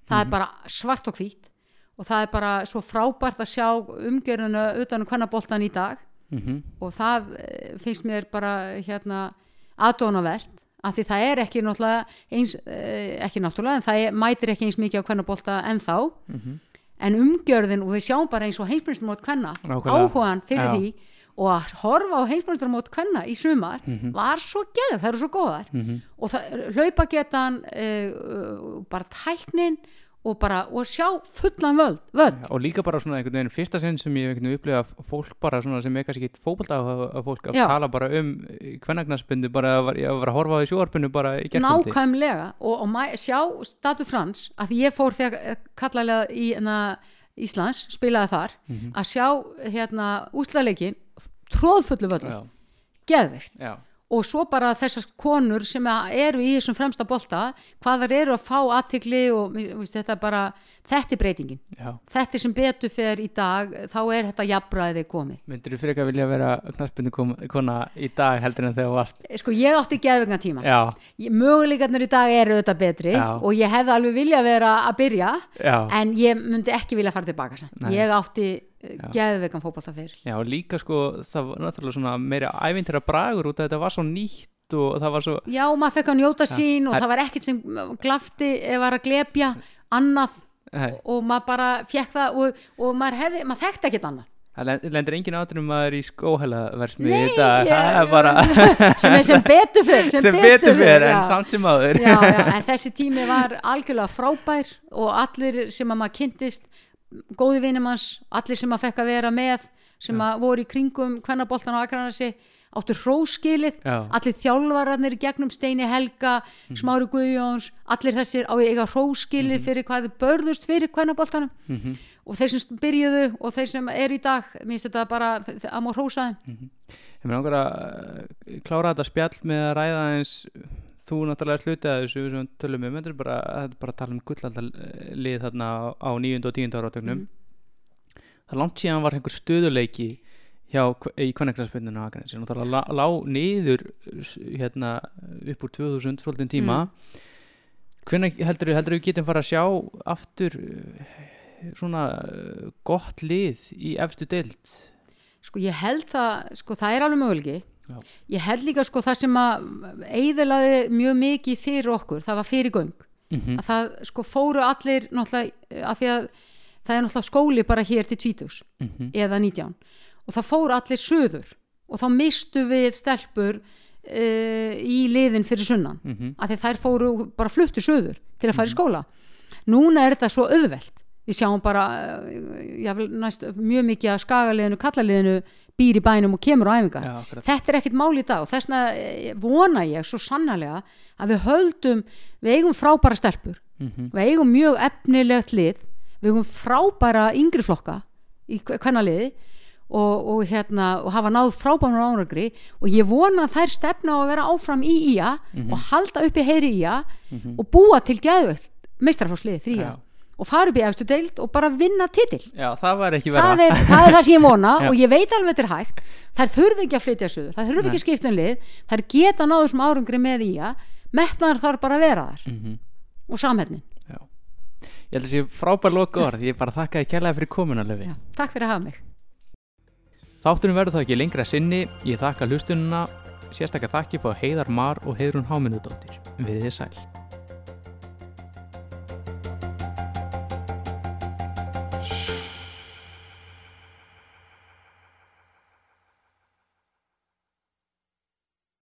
það er bara svart og hvít og það er bara svo frábært að sjá umgjörðuna utan um hvernaboltan í dag. Mm og það eh, finnst mér bara hérna aðdónavert af því það er ekki náttúrulega eins, eh, ekki náttúrulega en það er, mætir ekki eins mikið á hvernabolta en þá Mhm. En umgjörðin og við sjáum bara eins og heimsmyndstamót kvenna Nákvæmlega. áhugan fyrir Já. því og að horfa á heimsmyndstamót kvenna í sumar Mhm. var svo geðið, það eru svo góðar og það, hlaupagetan uh, bara tæknin og bara og sjá fullan völd, völd. og líka bara svona einhvern veginn fyrsta sinn sem ég að fólk bara svona sem er kannski ekki fótbolta að fólk að Já. tala bara um kvennagnarsbundu bara að var að horfa á því sjóarpundu bara í gerkvöldi nákvæmlega og, og mæ, sjá Statu Frans að ég fór þegar kallalega í hérna, Íslands, spilaði þar Mhm. að sjá hérna úslaleikin tróðfullu já, geðvikt já, og svo bara þessar konur sem eru í þessum fremsta bolta hvað þar eru að fá aðtikli og víst, þetta er bara, þetta er breytingin. Já. þetta er sem betur fer í dag þá er þetta jafnræði komið. Myndir þú fyrir ekki að vilja vera knarspundu kona í dag heldur en þegar þú varst? Sko ég átti geðvigna tíma. Möguleikarnir í dag eru auðvitað betri Já. og ég hefði alveg vilja vera að byrja já, en ég myndi ekki vilja fara tilbaka ég átti geðvegan fótbolta fyrir já, og líka sko það var náttúrulega svona meira ævintýra bragur út að þetta var svo nýtt og það var svo já, maður fekk að njóta sín og Það- það var ekkert sem glafti eða var að glepja annað Nei, og maður bara fekk það og, og maður, hefði, maður þekkti ekkert annað. Það lend- lendir engin átunum í skóhælaversmið Nei, í dag, ég- það er bara <laughs> sem er sem betur fyrir sem, <laughs> sem betur fyrir fer, en já. samt sem já, já, <laughs> en þessi tími var algjörlega frábær og allir sem að maður kynntist góði vinum hans, allir sem að fekk að vera með sem að voru í kringum kvennaboltan á Akranasi áttu hróskilið allir þjálfararnir gegnum Steini Helga Smári Guðjóns, allir þessir á eiga hróskilið fyrir hvað þið börðust fyrir kvennaboltanum. Mhm. og þeir sem byrjuðu og þeir sem eru í dag mér finnst þetta bara að má hrósa þeim. Ég mér langar að uh, klára þetta spjall með að ræða eins þú náttúrulega slutið að þessu sem tölum um, þetta er bara, þetta er bara að tala um gullaldalið þarna á, 9. og 10. áratögnum það er langt síðan var einhver stöðuleiki hjá, í kvenneknarsbyrninu á Akranesi, náttúrulega lá, lá niður hérna upp úr 2000 svolítið tíma mm. hvernig heldur við getum fara að sjá aftur uh, svona gott lið í efstu deild sko ég held það, sko það er alveg möguleiki Já. ég held líka sko það sem að eiðilaði mjög mikið fyrir okkur, það var fyrir göng. Mm að það sko fóru allir náttúrulega, að því að það er náttúrulega skóli bara hér til 20 -hmm. eða 19 og það fóru allir söður og þá mistu við stelpur uh, í liðin fyrir sunnan. Mm -hmm. að því þær fóru bara fluttu söður til að fara í skóla. Núna er þetta svo auðvelt. Við sjáum bara uh, jafnvel, næst, mjög mikið að skagaliðinu, kallaliðinu býr í bænum og kemur á æfingar. Já, þetta er ekkit mál í dag og þess vegna vona ég svo sannarlega að við höldum við eigum frábæra stelpur. Mhm. við eigum mjög efnilegt lið. Við eigum frábæra yngri flokka í hvenna liði og, og, hérna, og hafa náð frábæra ánagri og ég vona að þær stefna að vera áfram í IA Mhm. og halda uppi heyri IA og búa til geðvögt meistarfársliði því Já. Og fara upp í efstu deild og bara vinna titil. Já, það var ekki vera það er, það er það sem ég vona <laughs> og ég veit alveg þetta er hægt. Þær þurfi ekki að flytja suður, þær þurfi ekki að skipta um lið þær geta náðu þessum árangri með IA metnaðar þarf bara að vera þar. Mhm. og samhetnin Já. Ég held að sé frábær loka orð Ég bara þakka þið kærlega fyrir komuna Lefi Já, takk fyrir að hafa mig. Þátturinn verður þá ekki lengra sinni. Ég þakka hlustununa Sérstakka þakki fá Heiðar Mar og Heiðrún Háminudóttir sæl